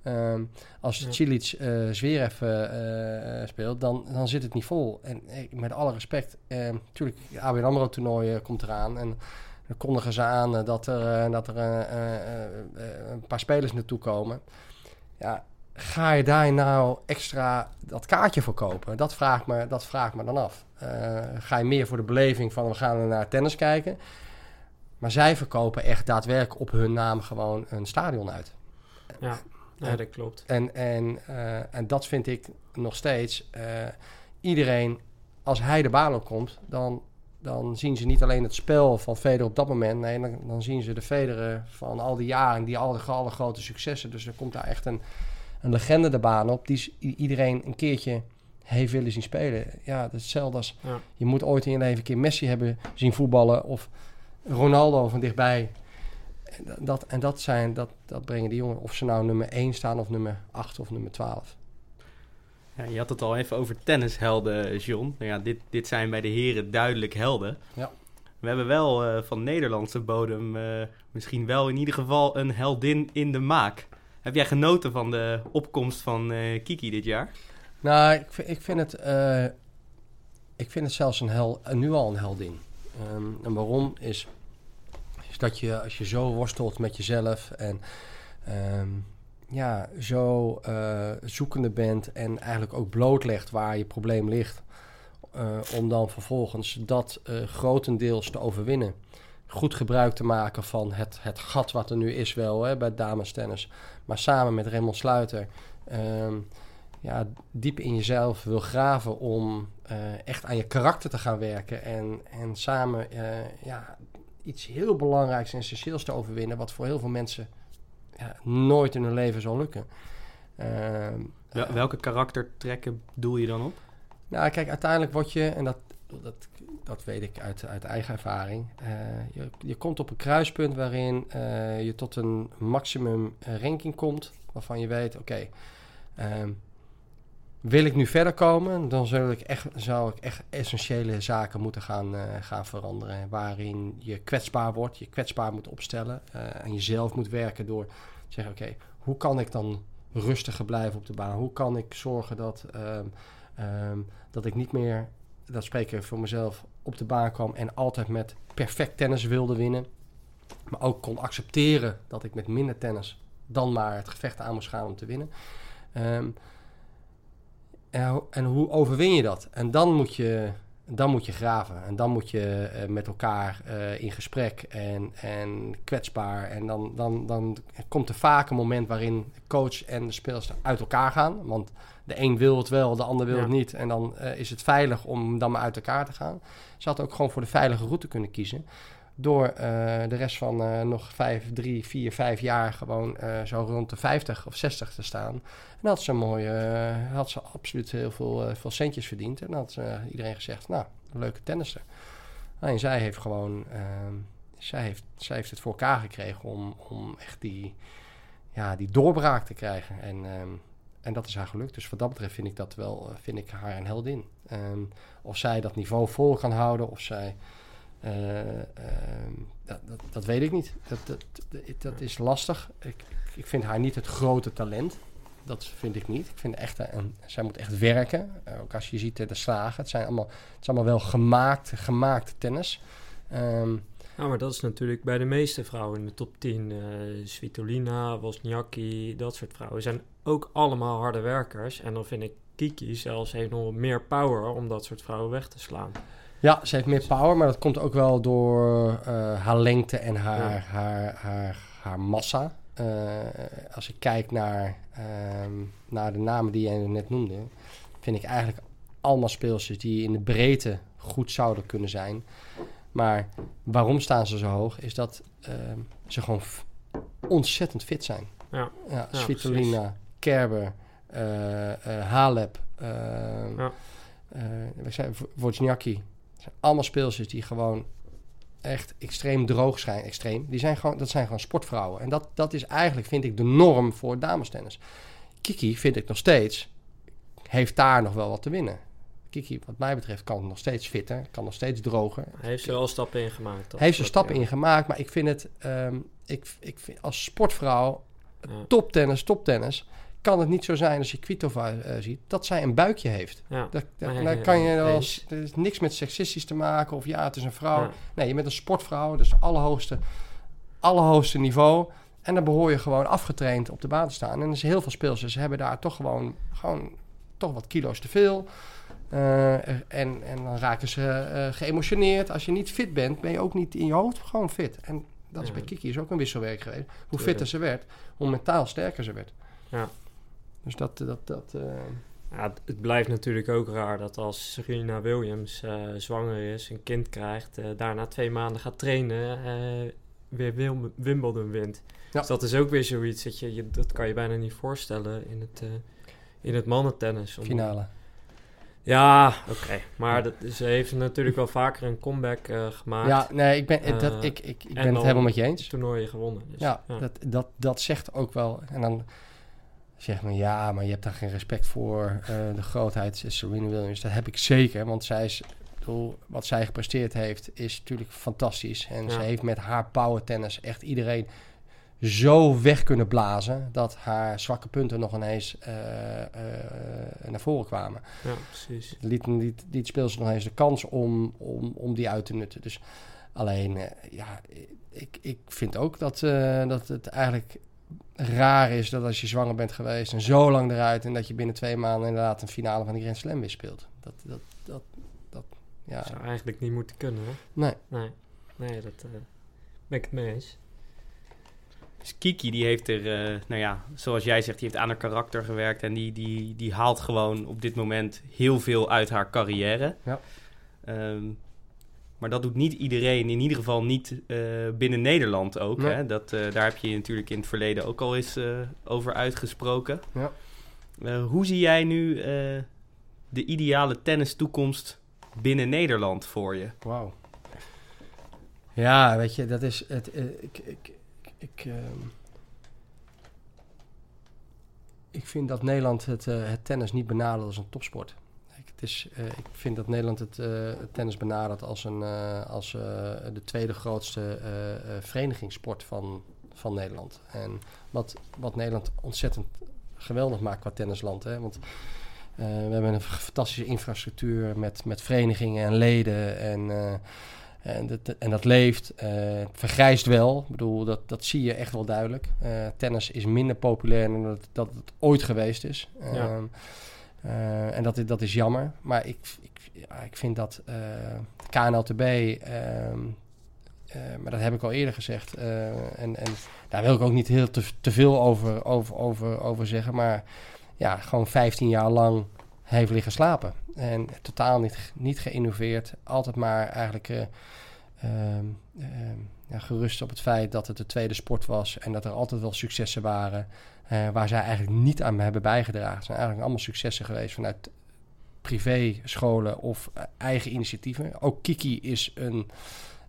Ehm, als Ja. Cilic eh Zverev eh, eh, speelt, dan, dan zit het niet vol. En met alle respect, natuurlijk, het ABN AMRO toernooi komt eraan. En dan kondigen ze aan dat er, dat er een paar spelers naartoe komen. Ja, ga je daar nou extra dat kaartje voor kopen? Dat vraagt me, dat vraagt me dan af. Ga je meer voor de beleving van we gaan naar tennis kijken? Maar zij verkopen echt daadwerkelijk op hun naam gewoon een stadion uit. Ja, ja, dat klopt. En, en, eh, en dat vind ik nog steeds. eh, iedereen, als hij de baan opkomt, dan, dan zien ze niet alleen het spel van Federer op dat moment. Nee, dan, dan zien ze de Federer van al die jaren, die alle, alle grote successen. Dus er komt daar echt een, een legende de baan op, die iedereen een keertje heeft willen zien spelen. Ja, dat is hetzelfde als Ja. je moet ooit in je leven een keer Messi hebben zien voetballen of Ronaldo van dichtbij. En dat- en dat, zijn, dat, dat brengen die jongen, of ze nou nummer 1 staan of nummer 8 of nummer 12. Ja, je had het al even over tennishelden, John. Nou ja, dit, dit zijn bij de heren duidelijk helden. Ja. We hebben wel eh, van Nederlandse bodem eh, misschien wel in ieder geval een heldin in de maak. Heb jij genoten van de opkomst van eh, Kiki dit jaar? Nou, ik, vind- ik, vind het, ik vind het zelfs een hel, nu al een heldin. Ehm, en waarom is, is dat je als je zo worstelt met jezelf en ehm, ja, zo eh, zoekende bent en eigenlijk ook blootlegt waar je probleem ligt, eh, om dan vervolgens dat eh, grotendeels te overwinnen. Goed gebruik te maken van het, het gat wat er nu is wel hè, bij damestennis. Maar samen met Raymond Sluiter ehm, ja, diep in jezelf wil graven om eh, echt aan je karakter te gaan werken. En, en samen eh, ja, iets heel belangrijks en essentieels te overwinnen, wat voor heel veel mensen ja, nooit in hun leven zal lukken. Ehm, Wel- eh, welke karaktertrekken doel je dan op? nou, kijk, uiteindelijk word je, en dat, dat, dat weet ik uit, uit eigen ervaring, je, je komt op een kruispunt waarin je tot een maximum ranking komt, waarvan je weet, oké, ehm, wil ik nu verder komen, dan zou ik echt, zou ik echt essentiële zaken moeten gaan, eh, gaan veranderen. Waarin je kwetsbaar wordt, je kwetsbaar moet opstellen eh, en jezelf moet werken door te zeggen, oké, hoe kan ik dan rustiger blijven op de baan? Hoe kan ik zorgen dat... ehm, Ehm, dat ik niet meer, dat spreek ik voor mezelf, op de baan kwam en altijd met perfect tennis wilde winnen. Maar ook kon accepteren dat ik met minder tennis dan maar het gevecht aan moest gaan om te winnen. Ehm, en, en hoe overwin je dat? En dan moet je dan moet je graven. En dan moet je eh, met elkaar eh, in gesprek en, en kwetsbaar. En dan, dan, dan komt er vaak een moment waarin coach en de speelster uit elkaar gaan. Want de een wil het wel, de ander wil Ja. het niet. En dan eh, is het veilig om dan maar uit elkaar te gaan. Ze had ook gewoon voor de veilige route kunnen kiezen. Door eh, de rest van eh, nog vijf, drie, vier, vijf jaar gewoon eh, zo rond de 50 of 60 te staan. En had ze eh, had ze absoluut heel veel, veel centjes verdiend. En had iedereen gezegd, nou, leuke tennisser. Alleen zij heeft gewoon, ehm, zij, heeft, zij heeft het voor elkaar gekregen om, om echt die, ja, die doorbraak te krijgen. En, ehm, en dat is haar gelukt. Dus wat dat betreft vind ik dat wel, vind ik haar een heldin. Ehm, of zij dat niveau vol kan houden, of zij... eh, ehm, dat, dat, dat weet ik niet. Dat, dat, dat, is lastig. Ik, ik vind haar niet het grote talent. Dat vind ik niet. Ik vind echt, een, zij moet echt werken. Eh, ook als je ziet eh, de slagen. Het, zijn allemaal, het allemaal wel gemaakt, gemaakt tennis. Ja, maar dat is natuurlijk bij de meeste vrouwen in de top 10. eh Svitolina, Wozniacki, dat soort vrouwen zijn ook allemaal harde werkers. En dan vind ik Kiki zelfs heeft nog meer power om dat soort vrouwen weg te slaan. Ja, ze heeft meer power, maar dat komt ook wel door eh, haar lengte en haar, Ja. haar, haar, haar massa. Eh, als ik kijk naar, ehm, naar de namen die jij net noemde, vind ik eigenlijk allemaal speelsters die in de breedte goed zouden kunnen zijn. Maar waarom staan ze zo hoog? Is dat ehm, ze gewoon ontzettend fit zijn. Ja, Ja, Svitolina, Kerber, eh Halep, eh Ja. Zijn allemaal speelsters die gewoon echt extreem droog zijn. Extreem. Die zijn gewoon, dat zijn gewoon sportvrouwen. En dat, dat is eigenlijk, vind ik, de norm voor damestennis. Kiki, vind ik nog steeds, heeft daar nog wel wat te winnen. Kiki, wat mij betreft, kan nog steeds fitter, kan nog steeds droger. hij heeft er wel stappen in gemaakt. Hij heeft er stappen ja. in gemaakt, maar ik vind het, ehm, ik, ik vind, als sportvrouw, Ja. toptennis, toptennis, kan het niet zo zijn als je Kvitova eh, ziet, dat zij een buikje heeft. Ja. Dat, dat, Nee, daar nee, kan je eens, er is niks met seksistisch te maken of ja, het is een vrouw. Ja. Nee, je bent een sportvrouw, dus allerhoogste, allerhoogste niveau. En dan behoor je gewoon afgetraind op de baan te staan. En er zijn heel veel speelsters hebben daar toch gewoon, gewoon toch wat kilo's te veel. Eh, en, en dan raken ze eh, geëmotioneerd. Als je niet fit bent, ben je ook niet in je hoofd gewoon fit. En dat is Ja. bij Kiki is ook een wisselwerk geweest. Hoe fitter ze werd, hoe mentaal sterker ze werd. Ja. Dus dat... dat, dat eh, Ja, het- blijft natuurlijk ook raar dat als Serena Williams eh, zwanger is, een kind krijgt, eh, daarna twee maanden gaat trainen, weer Wim- Wimbledon wint. Ja. Dus dat is ook weer zoiets dat je, je dat kan je bijna niet voorstellen in het, in het mannentennis. Om- finale. Ja, oké. Maar dat, ze heeft natuurlijk wel vaker een comeback gemaakt. Ja, nee, ik ben, dat, ik, ik, ik ben en het helemaal met je eens. toernooien gewonnen. Dus, Ja, Dat, dat, dat zegt ook wel. En dan zegt men ja, maar je hebt daar geen respect voor eh, de grootheid Serena Williams. Dat heb ik zeker, want zij is, wat zij gepresteerd heeft is natuurlijk fantastisch. En ze heeft met haar power tennis echt iedereen zo weg kunnen blazen dat haar zwakke punten nog ineens eh, eh, naar voren kwamen. ja, precies. Liet, liet, liet speelsters nog eens de kans om, om, om die uit te nutten. Dus alleen, eh, ja, ik, ik vind ook dat, eh, dat het eigenlijk raar is dat als je zwanger bent geweest en zo lang eruit en dat je binnen twee maanden inderdaad een finale van de Grand Slam weer speelt. Dat, dat, dat, dat ja, Zou eigenlijk niet moeten kunnen, hè? nee. Nee, nee dat eh, ben ik het mee eens. Dus Kiki die heeft er, eh, nou ja, zoals jij zegt, die heeft aan haar karakter gewerkt. En die, die, die haalt gewoon op dit moment heel veel uit haar carrière. Ja. Ehm, maar dat doet niet iedereen, in ieder geval niet eh, binnen Nederland ook. Nee. Hè? Dat, eh, daar heb je je natuurlijk in het verleden ook al eens eh, over uitgesproken. Ja. Hoe zie jij nu eh, de ideale tennis toekomst binnen Nederland voor je? Wauw. Ja, weet je, dat is het. eh, ik, ik, ik, ik, ehm, ik vind dat Nederland het, het tennis niet benadert als een topsport. Ik, het is, eh, ik vind dat Nederland het, eh, het tennis benadert als, een, eh, als de tweede grootste verenigingssport van, van Nederland. En wat, wat Nederland ontzettend geweldig maakt qua tennisland. Hè? Want we hebben een fantastische infrastructuur met, met verenigingen en leden. En, en, dat, en dat leeft. het vergrijst wel. Ik bedoel, dat, dat zie je echt wel duidelijk. Tennis is minder populair dan dat, dat het ooit geweest is. Ja. Eh, en dat, dat is jammer. Maar ik, ik, ik vind dat eh KNLTB... ehm, eh, maar dat heb ik al eerder gezegd. en, en daar wil ik ook niet heel te, te veel over, over, over, over zeggen. Maar ja, gewoon 15 jaar lang heeft liggen slapen. En totaal niet, niet geïnnoveerd. Altijd maar eigenlijk eh, ehm, ehm, ja, gerust op het feit dat het de tweede sport was. En dat er altijd wel successen waren. Eh, waar zij eigenlijk niet aan hebben bijgedragen. Het zijn eigenlijk allemaal successen geweest vanuit privé scholen of eh, eigen initiatieven. Ook Kiki is een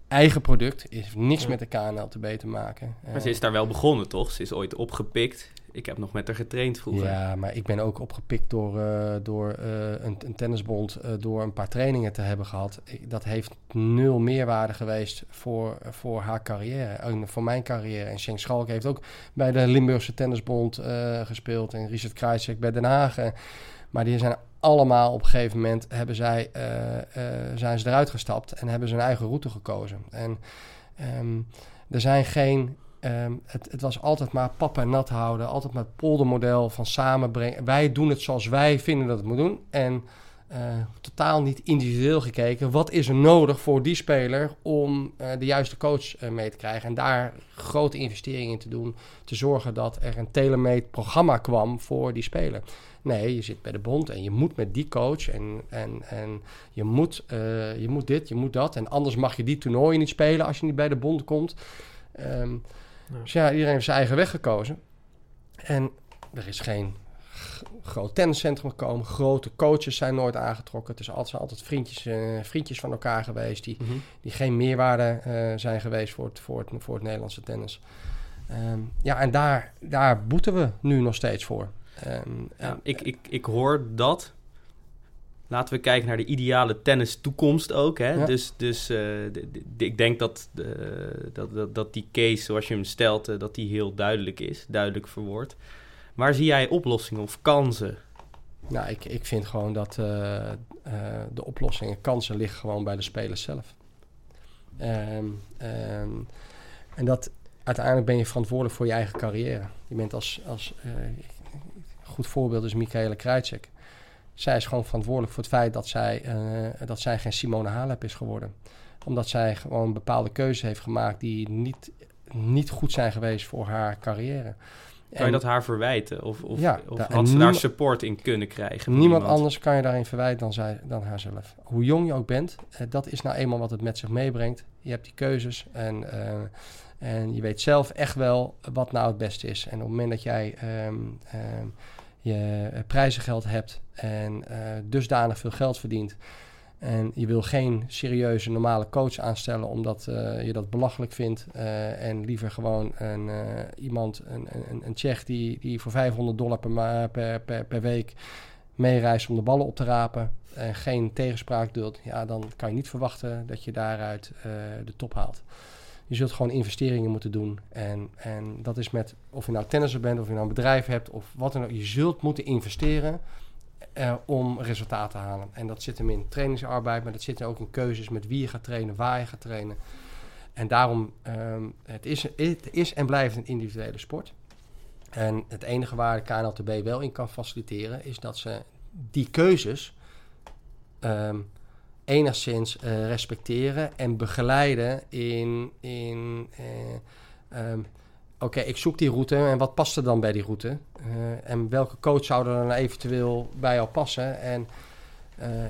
eigen product. Heeft niks Ja. met de KNLTB te maken. Maar Eh, ze is daar wel begonnen, toch? Ze is ooit opgepikt. Ik heb nog met haar getraind vroeger. Ja, maar ik ben ook opgepikt door, eh, door eh, een, een tennisbond, door een paar trainingen te hebben gehad. Ik- dat heeft nul meerwaarde geweest voor, voor haar carrière, en voor mijn carrière. En Schenk Schalk heeft ook bij de Limburgse Tennisbond gespeeld en Richard Krajicek bij Den Haag. maar die zijn allemaal op een gegeven moment hebben zij, eh, eh, zijn ze eruit gestapt en hebben ze hun eigen route gekozen. En ehm, er zijn geen Ehm, het, het was altijd maar pap en nat houden. Altijd maar het poldermodel van samenbrengen. Wij doen het zoals wij vinden dat het moet doen. En eh, totaal niet individueel gekeken. Wat is er nodig voor die speler om de juiste coach mee te krijgen? En daar grote investeringen in te doen. Te zorgen dat er een tailor-made programma kwam voor die speler. Nee, je zit bij de bond en je moet met die coach. En, en, en je, moet, eh, je moet dit, je moet dat. En anders mag je die toernooien niet spelen als je niet bij de bond komt. Ehm, Ja. dus ja, iedereen heeft zijn eigen weg gekozen. En er is geen groot tenniscentrum gekomen. Grote coaches zijn nooit aangetrokken. Het is altijd, zijn altijd vriendjes, eh, vriendjes van elkaar geweest... die, Mhm. die geen meerwaarde eh, zijn geweest voor het, voor het, voor het Nederlandse tennis. Ehm, ja, en daar, daar boeten we nu nog steeds voor. Ehm, Ja, en- ik, ik, ik hoor dat. Laten we kijken naar de ideale tennis toekomst ook. Hè? Ja. Dus, dus eh, ik denk dat, eh, dat, dat, dat die case zoals je hem stelt, eh, dat die heel duidelijk is, duidelijk verwoord. Waar zie jij oplossingen of kansen? Nou, ik, ik vind gewoon dat eh, eh, de oplossingen, kansen liggen gewoon bij de spelers zelf. Ehm, ehm, en dat uiteindelijk ben je verantwoordelijk voor je eigen carrière. Je bent als, als eh, goed voorbeeld is Michaela Krajicek. Zij is gewoon verantwoordelijk voor het feit dat zij, eh, dat zij geen Simone Halep is geworden. Omdat zij gewoon bepaalde keuzes heeft gemaakt die niet, niet goed zijn geweest voor haar carrière. Kan je dat haar verwijten? Of, of, Ja, of had en ze daar support in kunnen krijgen? Niemand iemand? anders kan je daarin verwijten dan, zij, dan haarzelf. Hoe jong je ook bent, eh, dat is nou eenmaal wat het met zich meebrengt. Je hebt die keuzes en, eh, en je weet zelf echt wel wat nou het beste is. En op het moment dat jij ehm, ehm, je eh, prijzengeld hebt en eh, dusdanig veel geld verdient... en je wil geen serieuze normale coach aanstellen omdat eh, je dat belachelijk vindt... en liever gewoon een, iemand, een, een, een die, die voor 500 dollar per, per, per, per week meereist om de ballen op te rapen en geen tegenspraak duldt, ja, dan kan je niet verwachten dat je daaruit de top haalt. Je zult gewoon investeringen moeten doen. En, en dat is met of je nou tennisser bent, of je nou een bedrijf hebt, of wat dan ook. Je zult moeten investeren eh, om resultaat te halen. En dat zit hem in trainingsarbeid, maar dat zit er ook in keuzes met wie je gaat trainen, waar je gaat trainen. En daarom, ehm, het, is, het is en blijft een individuele sport. En het enige waar de KNLTB wel in kan faciliteren, is dat ze die keuzes ehm, enigszins eh, respecteren en begeleiden in. in eh, ehm, Oké, ik zoek die route en wat past er dan bij die route? Eh, en welke coach zou er dan eventueel bij jou passen? En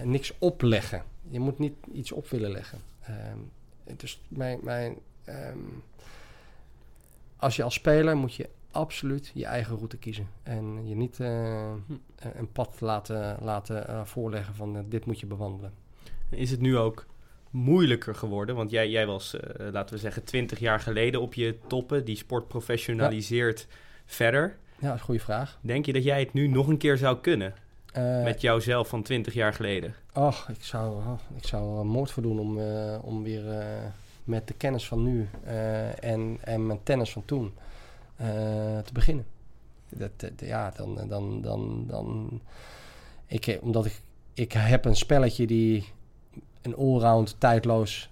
niks opleggen. Je moet niet iets op willen leggen. Ehm, dus mijn, mijn, ehm, als je als speler moet je absoluut je eigen route kiezen. En je niet eh, een pad laten, laten voorleggen van dit moet je bewandelen. Is het nu ook moeilijker geworden? Want jij, jij was, eh, laten we zeggen, 20 jaar geleden op je toppen. Die sport professionaliseert verder. Ja, dat is een goede vraag. Denk je dat jij het nu nog een keer zou kunnen? Eh, met jouzelf van 20 jaar geleden? Och, ik zou, oh, ik zou er moord voor doen om, eh, om weer met de kennis van nu en, en mijn tennis van toen te beginnen. Dat, dat- ja, dan, dan, dan, dan ik, omdat ik, ik heb een spelletje die een allround tijdloos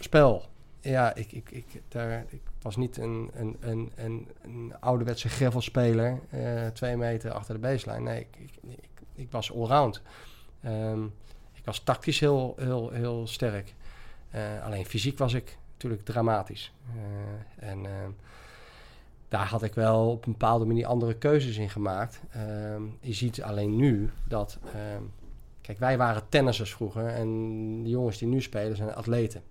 spel. Ja, ik, ik, ik, daar, ik was niet een, een, een, een, ouderwetse greffelspeler, eh twee meter achter de baseline. Nee, ik, ik, ik- ik was allround. Ehm, ik was tactisch heel, heel, heel sterk. Eh, alleen fysiek was ik natuurlijk dramatisch. Eh, en ehm, daar had ik wel op een bepaalde manier andere keuzes in gemaakt. Ehm, je ziet alleen nu dat... kijk, wij waren tennissers vroeger en de jongens die nu spelen zijn atleten.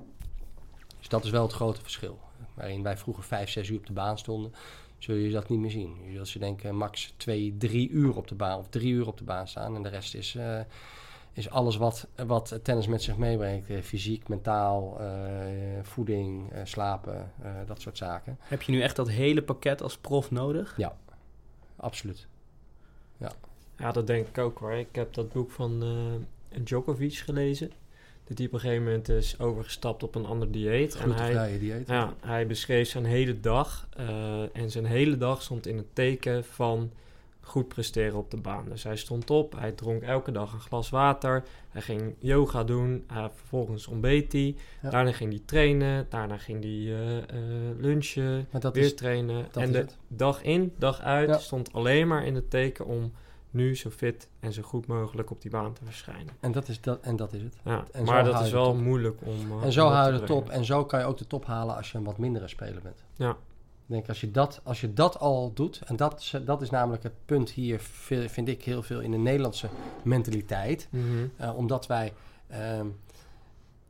Dus dat is wel het grote verschil. Waarin wij vroeger vijf, zes uur op de baan stonden, zul je dat niet meer zien. Je zult ze denken max twee, drie uur op de baan of drie uur op de baan staan. En de rest is, eh, is alles wat, wat tennis met zich meebrengt. Eh, fysiek, mentaal, eh, voeding, slapen, dat soort zaken. Heb je nu echt dat hele pakket als prof nodig? Absoluut. Ja, dat denk ik ook hoor. Ik heb dat boek van eh Djokovic gelezen. Dat hij op een gegeven moment is overgestapt op een ander dieet. En hij, dieet. ja, hij beschreef zijn hele dag. eh, en zijn hele dag stond in het teken van goed presteren op de baan. Dus hij stond op, hij dronk elke dag een glas water. Hij ging yoga doen. hij- vervolgens ontbeet hij. Ja. Daarna ging hij trainen. Daarna ging hij eh, lunchen. Weer is, trainen. en de het. dag in, dag uit Ja. stond alleen maar in het teken om nu zo fit en zo goed mogelijk op die baan te verschijnen. en, dat is dat, en dat is het. Ja, En maar dat is wel top. moeilijk om. eh, En zo hou je de top. En zo kan je ook de top halen als je een wat mindere speler bent. Ja. Ik denk, als je dat, als je dat al doet, en dat, dat is namelijk het punt hier, vi- vind ik heel veel in de Nederlandse mentaliteit. Mhm. Eh, omdat wij, ehm,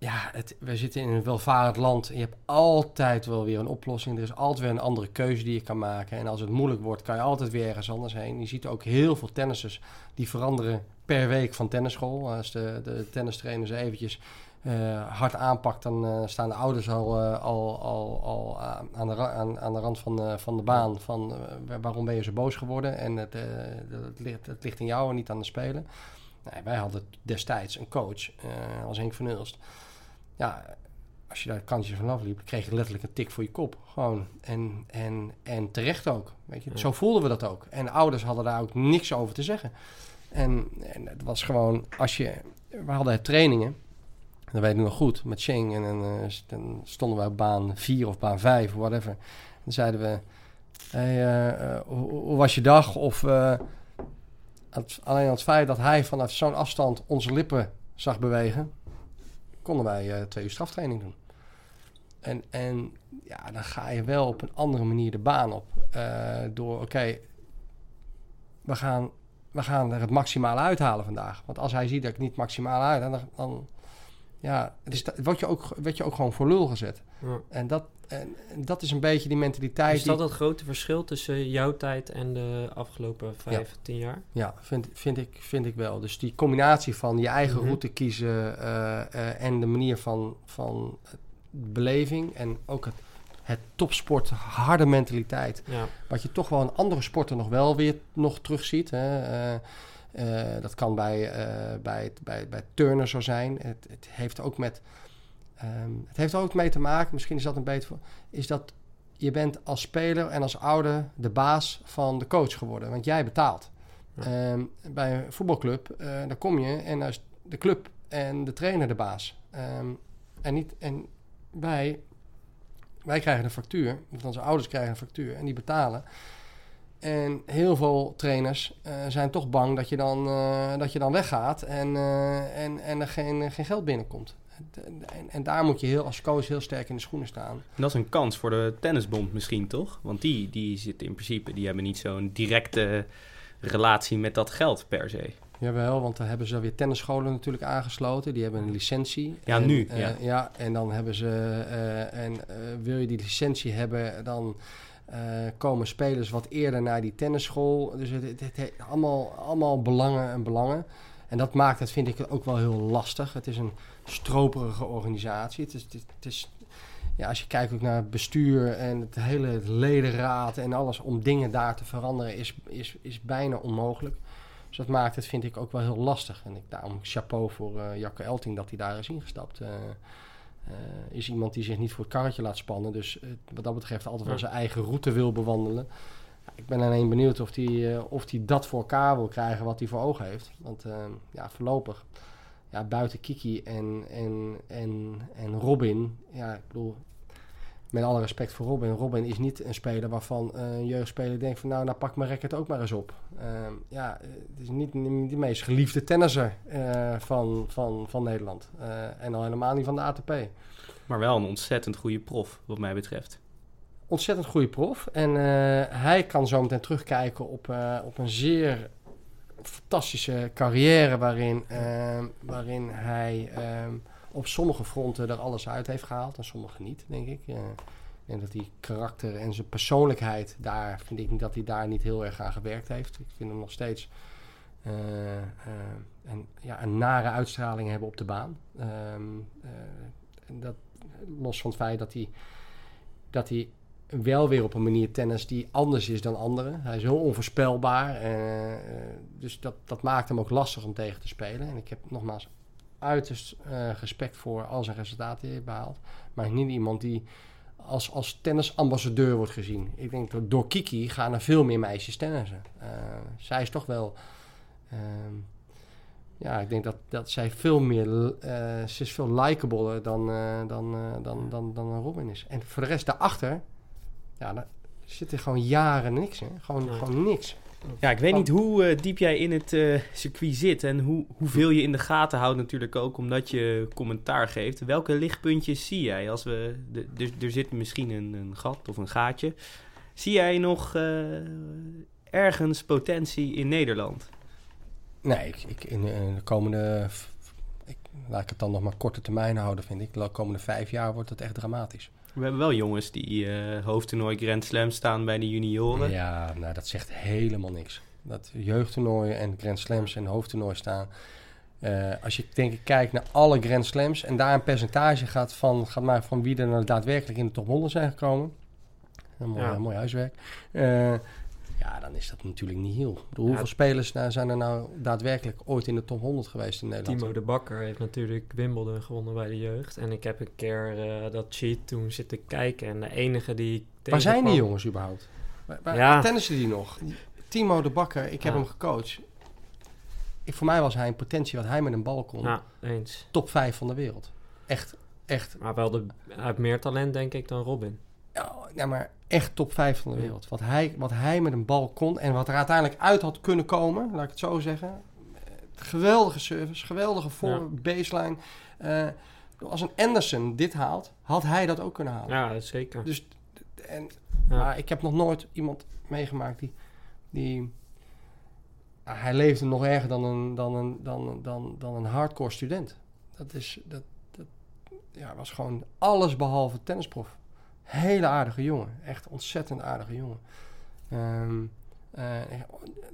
ja, het, we zitten in een welvarend land. Je hebt altijd wel weer een oplossing. Er is altijd weer een andere keuze die je kan maken. En als het moeilijk wordt, kan je altijd weer ergens anders heen. Je ziet ook heel veel tennissers die veranderen per week van tennisschool. Als de, de tennistrainer ze eventjes eh, hard aanpakt, dan eh, staan de ouders al, eh, al, al, al aan, de, aan, aan de rand van, de- van de baan. Van waar- waarom ben je zo boos geworden? En het, het, ligt, het ligt in jou en niet aan de speler. Nee, wij hadden destijds een coach als Henk van Ulst. Ja, als je daar het kantje vanaf liep, kreeg je letterlijk een tik voor je kop. Gewoon. En, en, en terecht ook. Weet je? Ja. Zo voelden we dat ook. En ouders hadden daar ook niks over te zeggen. En, en het was gewoon, als je... We hadden trainingen, dat weet ik nog goed, met Sheng. En dan, eh, dan stonden we op baan 4 of baan 5, whatever. Dan zeiden we, hey, eh, eh, hoe, hoe was je dag? Of eh, het, alleen al het feit dat hij vanaf zo'n afstand onze lippen zag bewegen, konden wij eh, twee uur straftraining doen. En, en ja, dan ga je wel op een andere manier de baan op. Eh, door, oké, we, gaan, we gaan er het maximale uithalen vandaag. Want als hij ziet dat ik niet maximaal uit, dan, dan ja, het is, word, je ook, word je ook gewoon voor lul gezet. Ja. En dat, en, en dat is een beetje die mentaliteit. Is dat die- het grote verschil tussen jouw tijd en de afgelopen vijf, tien jaar? Ja, vind, vind, ik, vind ik wel. Dus die combinatie van je eigen Mhm. route kiezen eh, eh, en de manier van, van beleving en ook het, het topsport, harde mentaliteit. Ja, Wat je toch wel in andere sporten nog wel weer nog terugziet. Hè. Dat kan bij, eh bij, bij, bij turnen zo zijn. Het, het heeft ook met. ehm, het heeft ook mee te maken, misschien is dat een voor. Is dat je bent als speler en als ouder de baas van de coach geworden. Want jij betaalt. Ja. Ehm, bij een voetbalclub, eh daar kom je en daar is de club en de trainer de baas. Ehm, en, niet, en wij, wij krijgen een factuur, of onze ouders krijgen een factuur en die betalen. En heel veel trainers eh, zijn toch bang dat je dan, eh, dat je dan weggaat en, eh, en, en er geen, geen geld binnenkomt. En, en daar moet je heel, als coach heel sterk in de schoenen staan. En dat is een kans voor de tennisbond misschien, toch? Want die, die zitten in principe, die hebben niet zo'n directe relatie met dat geld per se. Jawel, want dan hebben ze weer tennisscholen natuurlijk aangesloten. Die hebben een licentie. Ja, En, nu, eh, ja. en dan hebben ze... en wil je die licentie hebben, dan eh, komen spelers wat eerder naar die tennisschool. Dus het, het, allemaal, allemaal belangen en belangen. En dat maakt het, vind ik, ook wel heel lastig. Het is een stroperige organisatie. Het is... Is, ja, als je kijkt ook naar het bestuur en het hele ledenraad en alles om dingen daar te veranderen, is, is, is bijna onmogelijk. Dus dat maakt het, vind ik, ook wel heel lastig. En ik, daarom chapeau voor eh Jacke Elting dat hij daar is ingestapt. Eh, eh, is iemand die zich niet voor het karretje laat spannen. Dus eh, wat dat betreft altijd wel zijn eigen route wil bewandelen. Ik ben alleen benieuwd of hij eh, of die dat voor elkaar wil krijgen wat hij voor ogen heeft. Want ja, voorlopig, ja, buiten Kiki en, en, en, en Robin, ja, ik bedoel... met alle respect voor Robin. Robin is niet een speler waarvan eh, een jeugdspeler denkt van... nou, nou pak mijn racket ook maar eens op. Ehm, ja, het is niet, de meest geliefde tennisser eh, van, van, van Nederland. Eh, en al helemaal niet van de ATP. Maar wel een ontzettend goede prof, wat mij betreft. ontzettend goede prof. En hij kan zo meteen terugkijken op, op een zeer fantastische carrière... waarin, ehm, waarin hij ehm, op sommige fronten er alles uit heeft gehaald... en sommige niet, denk ik. Eh, denk dat die karakter en zijn persoonlijkheid... daar vind ik dat hij daar niet heel erg aan gewerkt heeft. Ik vind hem nog steeds... eh, eh, een, ja, een nare uitstraling hebben op de baan. Ehm, eh, en dat, los van het feit dat hij, dat hij wel weer op een manier tennis die anders is dan anderen. Hij is heel onvoorspelbaar. dus dat, dat maakt hem ook lastig om tegen te spelen. En ik heb nogmaals uiterst eh, respect voor al zijn resultaten hij heeft behaald. Maar niet iemand die als, als tennisambassadeur wordt gezien. Ik denk dat door Kiki gaan er veel meer meisjes tennissen. Eh, zij is toch wel... ehm, ja, ik denk dat, dat zij veel meer... eh, ze is veel likeabeler dan, dan, dan, dan, dan Robin is. En voor de rest daarachter... Ja, daar zit er gewoon jaren niks in. Gewoon, gewoon niks. Ja, ik weet niet hoe eh, diep jij in het eh, circuit zit en hoe, hoeveel je in de gaten houdt natuurlijk ook omdat je commentaar geeft. Welke lichtpuntjes zie jij? Als we, de, er, er zit misschien een, een gat of een gaatje. Zie jij nog eh, ergens potentie in Nederland? Nee, ik, ik, in, de- in de komende... Ik, laat ik het dan nog maar korte termijn houden, vind ik. De komende vijf jaar wordt het echt dramatisch. We hebben wel jongens die eh hoofdtoernooi Grand Slam staan bij de junioren. Ja, nou, dat zegt helemaal niks. Dat jeugdtoernooien en Grand Slams en hoofdtoernooi staan. Eh, als je denk ik kijkt naar alle Grand Slams en daar een percentage gaat van, gaat maar van wie er nou daadwerkelijk in de top 100 zijn gekomen. Een mooi, Ja. mooi huiswerk. Eh, ja, dan is dat natuurlijk niet heel. Bedoel, Hoeveel Ja. spelers nou, zijn er nou daadwerkelijk ooit in de top 100 geweest in Nederland? Timo de Bakker heeft natuurlijk Wimbledon gewonnen bij de jeugd. En ik heb een keer eh, dat cheat toen zitten kijken. En de enige die ik Waar zijn die jongens überhaupt? Waar, waar Ja. tennissen die nog? Timo de Bakker, ik heb Ja. hem gecoacht. Ik, voor mij was hij een potentie wat hij met een bal kon. Ja, eens. Top 5 van de wereld. Echt, echt, Maar wel de, hij heeft meer talent denk ik dan Robin. ja, ja, maar echt top 5 van de wereld. Wat hij, wat hij met een bal kon en wat er uiteindelijk uit had kunnen komen, laat ik het zo zeggen. Eh, Geweldige service, geweldige voor Ja. baseline. Eh, als een Anderson dit haalt, had hij dat ook kunnen halen. Ja, zeker. Dus, en, Ja. Maar ik heb nog nooit iemand meegemaakt die... die ah, hij leefde nog erger dan een, dan een, dan, dan, dan een hardcore student. Dat is... Dat, dat ja, was gewoon alles behalve tennisprof. Hele aardige jongen. Echt ontzettend aardige jongen.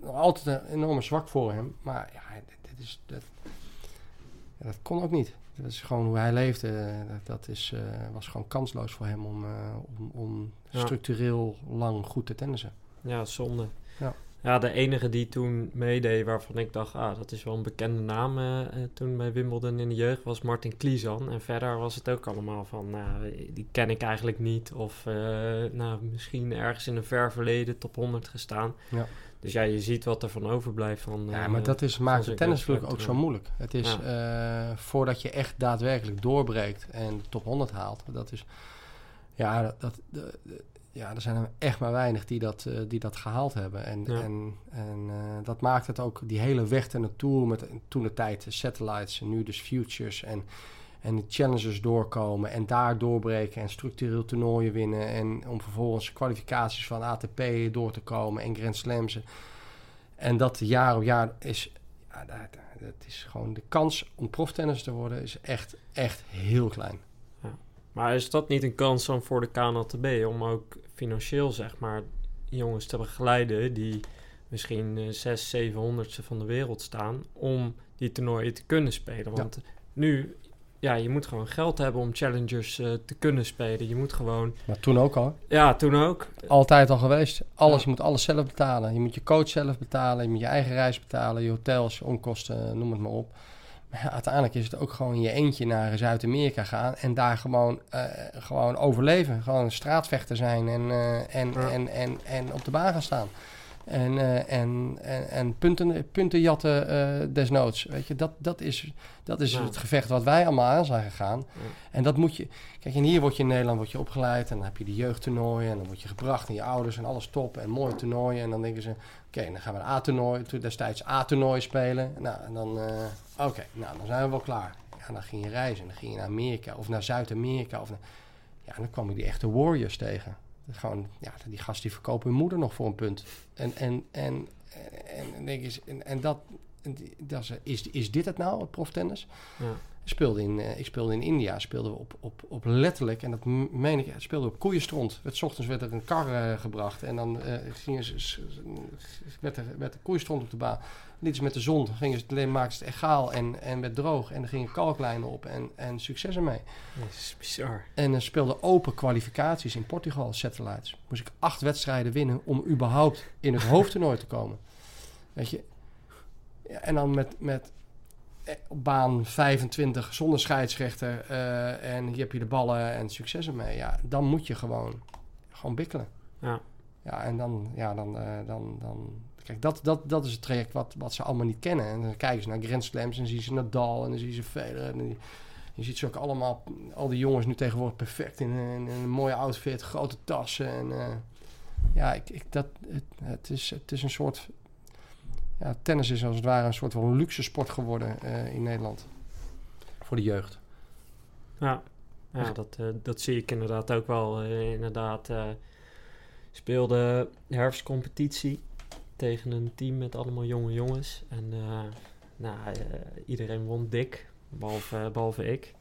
Nog altijd een enorme zwak voor hem. Maar ja, dit, is... Dat, ja, dat kon ook niet. Dat is gewoon hoe hij leefde. eh, Dat, dat is, eh, was gewoon kansloos voor hem om, om, om Ja. structureel lang goed te tennissen. Ja, zonde. Ja. Ja, de enige die toen meedeed waarvan ik dacht, ah, dat is wel een bekende naam eh, toen bij Wimbledon in de jeugd, was Martin Kliesan. En verder was het ook allemaal van, nou, die ken ik eigenlijk niet. Of eh, nou, misschien ergens in een ver verleden top 100 gestaan. Ja. Dus ja, je ziet wat er van overblijft van... Ja, maar dat is, maakt de tennis natuurlijk ook zo moeilijk. Het is voordat je echt daadwerkelijk doorbreekt en de top 100 haalt. Dat is, ja, dat, dat, ja, er zijn er echt maar weinig die dat, eh, die dat gehaald hebben. En, Ja. en, en eh, dat maakt het ook, die hele weg naartoe met toen de tijd de satellites en nu dus futures en, en de challenges doorkomen en daar doorbreken en structureel toernooien winnen en om vervolgens kwalificaties van ATP door te komen en Grand Slams. En dat jaar op jaar is, ja, dat, dat is gewoon de kans om proftennis te worden is echt, echt heel klein. Maar is dat niet een kans dan voor de KNLTB om ook financieel, zeg maar, jongens te begeleiden die misschien eh, zes, zevenhonderdste van de wereld staan om die toernooien te kunnen spelen? Want nu, ja, je moet gewoon geld hebben om challengers eh, te kunnen spelen. Je moet gewoon, Maar toen ook al. ja, toen ook. Altijd al geweest. Alles, Ja. Moet alles zelf betalen. Je moet je coach zelf betalen. Je moet je eigen reis betalen. Je hotels, je onkosten, noem het maar op. Maar ja, uiteindelijk is het ook gewoon je eentje naar Zuid-Amerika gaan. En daar gewoon, eh, gewoon overleven. Gewoon een straatvechter zijn en, eh, en, Ja. en, en, en op de baan gaan staan. En, eh, en, en, en punten, punten jatten eh, desnoods. Weet je, dat, dat is, dat is het gevecht wat wij allemaal aan zijn gegaan. Ja. En dat moet je... Kijk, en hier word je in Nederland word je opgeleid. En dan heb je die jeugdtoernooien. En dan word je gebracht en je ouders en alles top. En mooie toernooien. En dan denken ze... Oké, dan gaan we een A-toernooi, destijds A-toernooi spelen. Nou, en dan... eh, Oké, nou, dan zijn we wel klaar. Ja, dan ging je reizen. Dan ging je naar Amerika of naar Zuid-Amerika. Of naar, ja, en dan kwam je die echte warriors tegen. Gewoon, ja, die gast die verkopen hun moeder nog voor een punt. En, en, en, en, en, denk eens, en, en dat, en dat is, is, is dit het nou, het proftennis? Ja. Speelde in, eh, ik speelde in India, speelden we op, op, op letterlijk, en dat meen ik, speelden we op koeienstront. Het ochtends werd er een kar eh, gebracht en dan eh, gingen ze, werd, er, werd er koeienstront op de baan. Lieten ze met de zon, gingen ze alleen maakten het egaal en, en werd droog. En er gingen kalklijnen op en, en succes ermee. Dat is bizar. En er speelden open kwalificaties in Portugal, satellites. Moest ik acht wedstrijden winnen om überhaupt in het hoofdtoernooi te komen. Weet je? Ja, en dan met, met op baan 25 zonder scheidsrechter. eh, en hier heb je de ballen en succes ermee. Ja, dan moet je gewoon, gewoon bikkelen. Ja. Ja, en dan, ja, dan, eh, dan, dan kijk, dat, dat, dat is het traject wat, wat ze allemaal niet kennen. En dan kijken ze naar Grand Slams en zien ze Nadal en dan zien ze Federer. En die- je ziet ze ook allemaal, al die jongens nu tegenwoordig perfect in, een- in een mooie outfit, grote tassen. En, eh, ja, ik, ik, dat, het, het, is, het is een soort, ja, tennis is als het ware een soort van luxe sport geworden eh, in Nederland. Voor de jeugd. Ja, ja dat, eh, dat zie ik inderdaad ook wel. Eh, inderdaad, eh, speelde herfstcompetitie tegen een team met allemaal jonge jongens. En eh, nou, eh, iedereen won dik, behalve, behalve ik.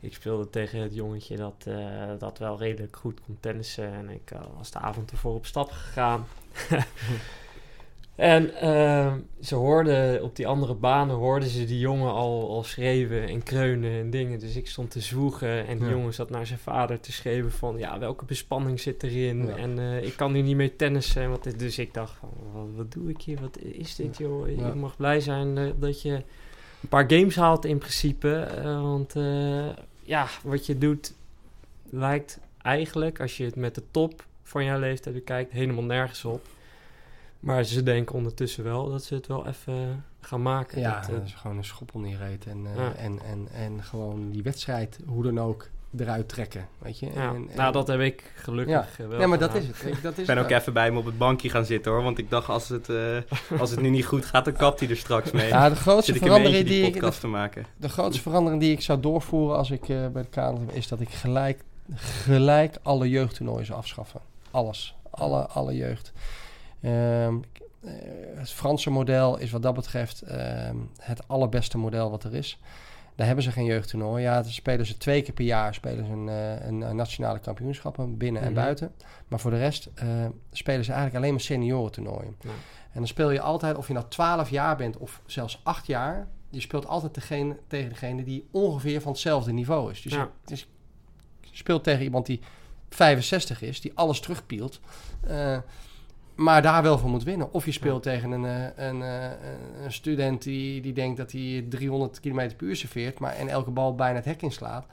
Ik speelde tegen het jongetje dat, eh, dat wel redelijk goed kon tennissen. En ik was de avond ervoor op stap gegaan. en eh, ze hoorden op die andere banen hoorden ze die jongen al, al schreeuwen en kreunen en dingen. Dus ik stond te zwoegen en die Ja. jongen zat naar zijn vader te schreeuwen van... Ja, welke bespanning zit erin? Ja. En eh, ik kan hier niet mee tennissen. Wat, is- dus ik dacht van, wat, wat doe ik hier? Wat is dit joh? Ja. Je mag blij zijn eh, dat je een paar games haalt in principe. eh, want ja, wat je doet lijkt eigenlijk, als je het met de top van jouw leeftijd bekijkt, helemaal nergens op. Maar ze denken ondertussen wel dat ze het wel even gaan maken. Ja, Dat, eh, dat is gewoon een schoppel neerreed. En, eh, Ja. en, en, en gewoon die wedstrijd, hoe dan ook, eruit trekken. Weet je? ja. En, en- nou, dat heb ik gelukkig eh, wel Ja, maar dat gedaan. is het. Ik- Dat is Ik ben ook even bij hem op het bankje gaan zitten hoor. Want ik dacht, als het, eh, als het nu niet goed gaat, dan kapt hij er straks mee. Ja, de grootste verandering die die ik, podcast te maken. de grootste verandering die ik zou doorvoeren als ik eh, bij de Kamer is dat ik gelijk, gelijk alle jeugdtoernooien zou afschaffen. Alles. Alle, alle jeugd. Ehm, eh, het Franse model is wat dat betreft ehm, het allerbeste model wat er is. Daar hebben ze geen jeugdtoernooi. Ja, dan spelen ze twee keer per jaar spelen ze een, eh, een, een nationale kampioenschappen binnen en Mhm. buiten. Maar voor de rest eh, spelen ze eigenlijk alleen maar seniorentoernooien. Ja. En dan speel je altijd, of je nou 12 jaar bent of zelfs 8 jaar, je speelt altijd degene, tegen degene die ongeveer van hetzelfde niveau is. Dus, Ja. je, dus je speelt tegen iemand die 65 is, die alles terugpielt. eh, maar daar wel voor moet winnen. Of je speelt tegen een, eh, een, eh, een student die, die denkt dat hij 300 km per uur serveert, maar en elke bal bijna het hek inslaat.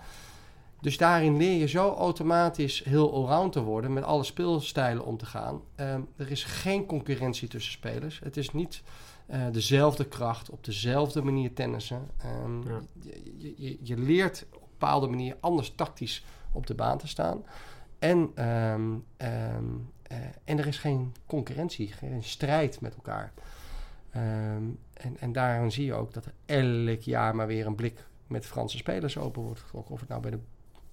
Dus daarin leer je zo automatisch heel allround te worden, met alle speelstijlen om te gaan. Ehm, er is geen concurrentie tussen spelers. Het is niet eh, dezelfde kracht, op dezelfde manier tennissen. Ehm, Ja. je, je, je, leert op een bepaalde manier anders tactisch op de baan te staan. En, eh, en er is geen concurrentie, geen strijd met elkaar. Ehm, en, en daarom zie je ook dat er elk jaar maar weer een blik met Franse spelers open wordt getrokken. Of het nou bij de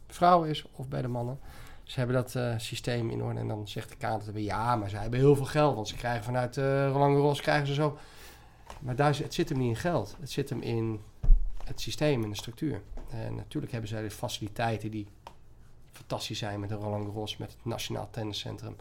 vrouwen is of bij de mannen. Ze hebben dat eh, systeem in orde. En dan zegt de KNTB, ja, maar ze hebben heel veel geld. Want ze krijgen vanuit eh Roland Garros krijgen ze zo... Maar daar, het zit hem niet in geld. Het zit hem in het systeem, in de structuur. En natuurlijk hebben zij de faciliteiten die fantastisch zijn met de Roland Garros, met het Nationaal Tenniscentrum.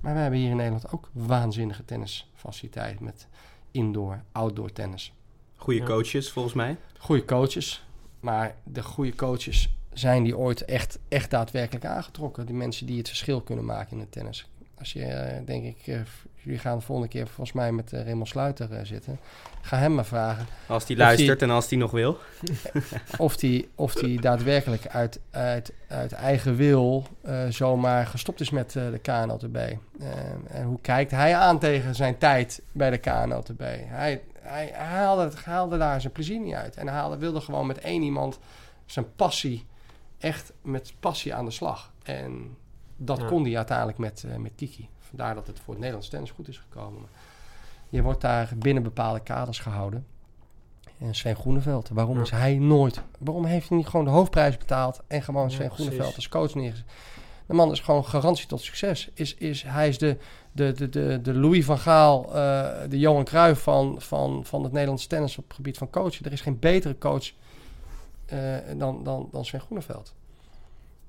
Maar we hebben hier in Nederland ook waanzinnige tennisfaciliteiten met indoor, outdoor tennis. Goede Ja. coaches volgens mij. Goede coaches, maar de goede coaches zijn die ooit echt, echt daadwerkelijk aangetrokken. Die mensen die het verschil kunnen maken in het tennis. Als je, eh, denk ik, eh, Jullie gaan de volgende keer volgens mij met uh, Raymond Sluiter eh, zitten. Ga hem maar vragen. Als die luistert en als die nog wil. of die, of die daadwerkelijk uit, uit, uit eigen wil uh, zomaar gestopt is met de KNLTB. en hoe kijkt hij aan tegen zijn tijd bij de KNLTB? Hij, hij, hij haalde, haalde daar zijn plezier niet uit. En hij haalde, wilde gewoon met één iemand zijn passie, echt met passie aan de slag. En dat Ja. kon hij uiteindelijk met, eh, met Kiki. Vandaar dat het voor het Nederlands tennis goed is gekomen. Je wordt daar binnen bepaalde kaders gehouden. En Sven Groeneveld, waarom Ja. is hij nooit... Waarom heeft hij niet gewoon de hoofdprijs betaald... en gewoon Ja, Sven precies. Groeneveld als coach neergezet? De man is gewoon garantie tot succes. Is, is, hij is de, de, de, de, de Louis van Gaal, eh, de Johan Cruijff van, van, van het Nederlands tennis op het gebied van coachen. Er is geen betere coach eh, dan, dan, dan Sven Groeneveld.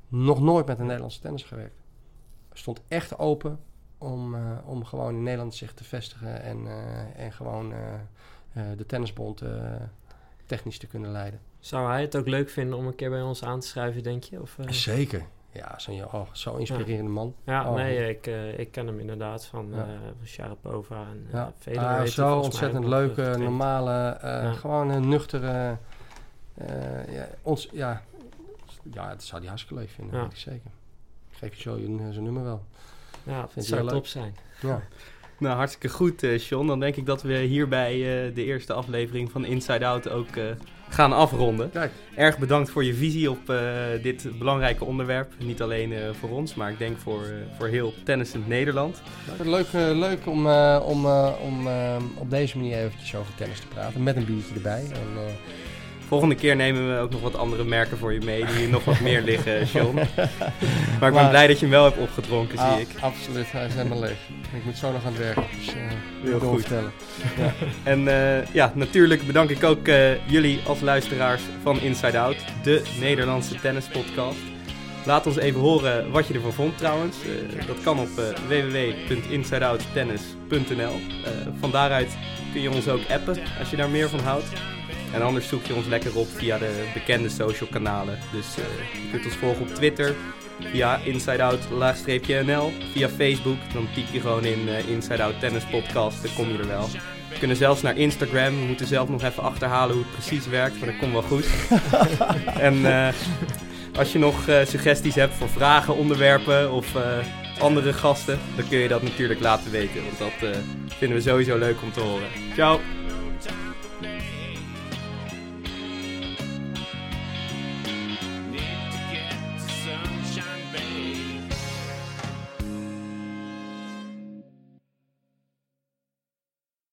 Nog nooit met een Nederlandse tennis gewerkt. Stond echt open om, eh, om gewoon in Nederland zich te vestigen en, eh, en gewoon eh, de tennisbond technisch te kunnen leiden. Zou hij het ook leuk vinden om een keer bij ons aan te schrijven, denk je? Of? Zeker. Ja, zo'n oh, zo inspirerende man. Ja, Oh. nee, ik, ik ken hem inderdaad van, Ja. van Sharapova en Ja, Federer Ah, zo ontzettend leuke, normale, Ja. gewoon een nuchtere. ja, ons, ja, ja, dat zou hij hartstikke leuk vinden, weet ik zeker. Ik geef je zo zijn nummer wel. Ja, het Vindt zou top zijn. Ja. Nou, hartstikke goed, eh Sean. Dan denk ik dat we hierbij eh, de eerste aflevering van Inside Out ook eh, gaan afronden. Kijk, Erg bedankt voor je visie op eh, dit belangrijke onderwerp. Niet alleen eh, voor ons, maar ik denk voor, eh, voor heel tennissend Nederland. leuk, eh, leuk om, eh, om, eh, om eh, op deze manier eventjes over tennis te praten. Met een biertje erbij. En, eh, Volgende keer nemen we ook nog wat andere merken voor je mee, die hier nog wat meer liggen, Sean. Maar ik ben Maar- blij dat je hem wel hebt opgedronken, ah, zie ik. Absoluut, hij is helemaal leeg. Ik moet zo nog aan het werk. Dus, eh Heel wil goed. vertellen. En eh, ja, natuurlijk bedank ik ook eh, jullie als luisteraars van Inside Out, de Nederlandse tennispodcast. Laat ons even horen wat je ervan vond trouwens. Dat kan op eh, www.insideouttennis.nl. Eh, van daaruit kun je ons ook appen als je daar meer van houdt. En anders zoek je ons lekker op via de bekende social kanalen. Dus eh, je kunt ons volgen op Twitter via InsideOut-NL. Via Facebook, dan typ je gewoon in eh, Inside Out Tennis Podcast, dan kom je er wel. We kunnen zelfs naar Instagram. We moeten zelf nog even achterhalen hoe het precies werkt, maar dat komt wel goed. en eh, als je nog suggesties hebt voor vragen, onderwerpen of andere gasten, dan kun je dat natuurlijk laten weten. Want dat vinden we sowieso leuk om te horen. Ciao!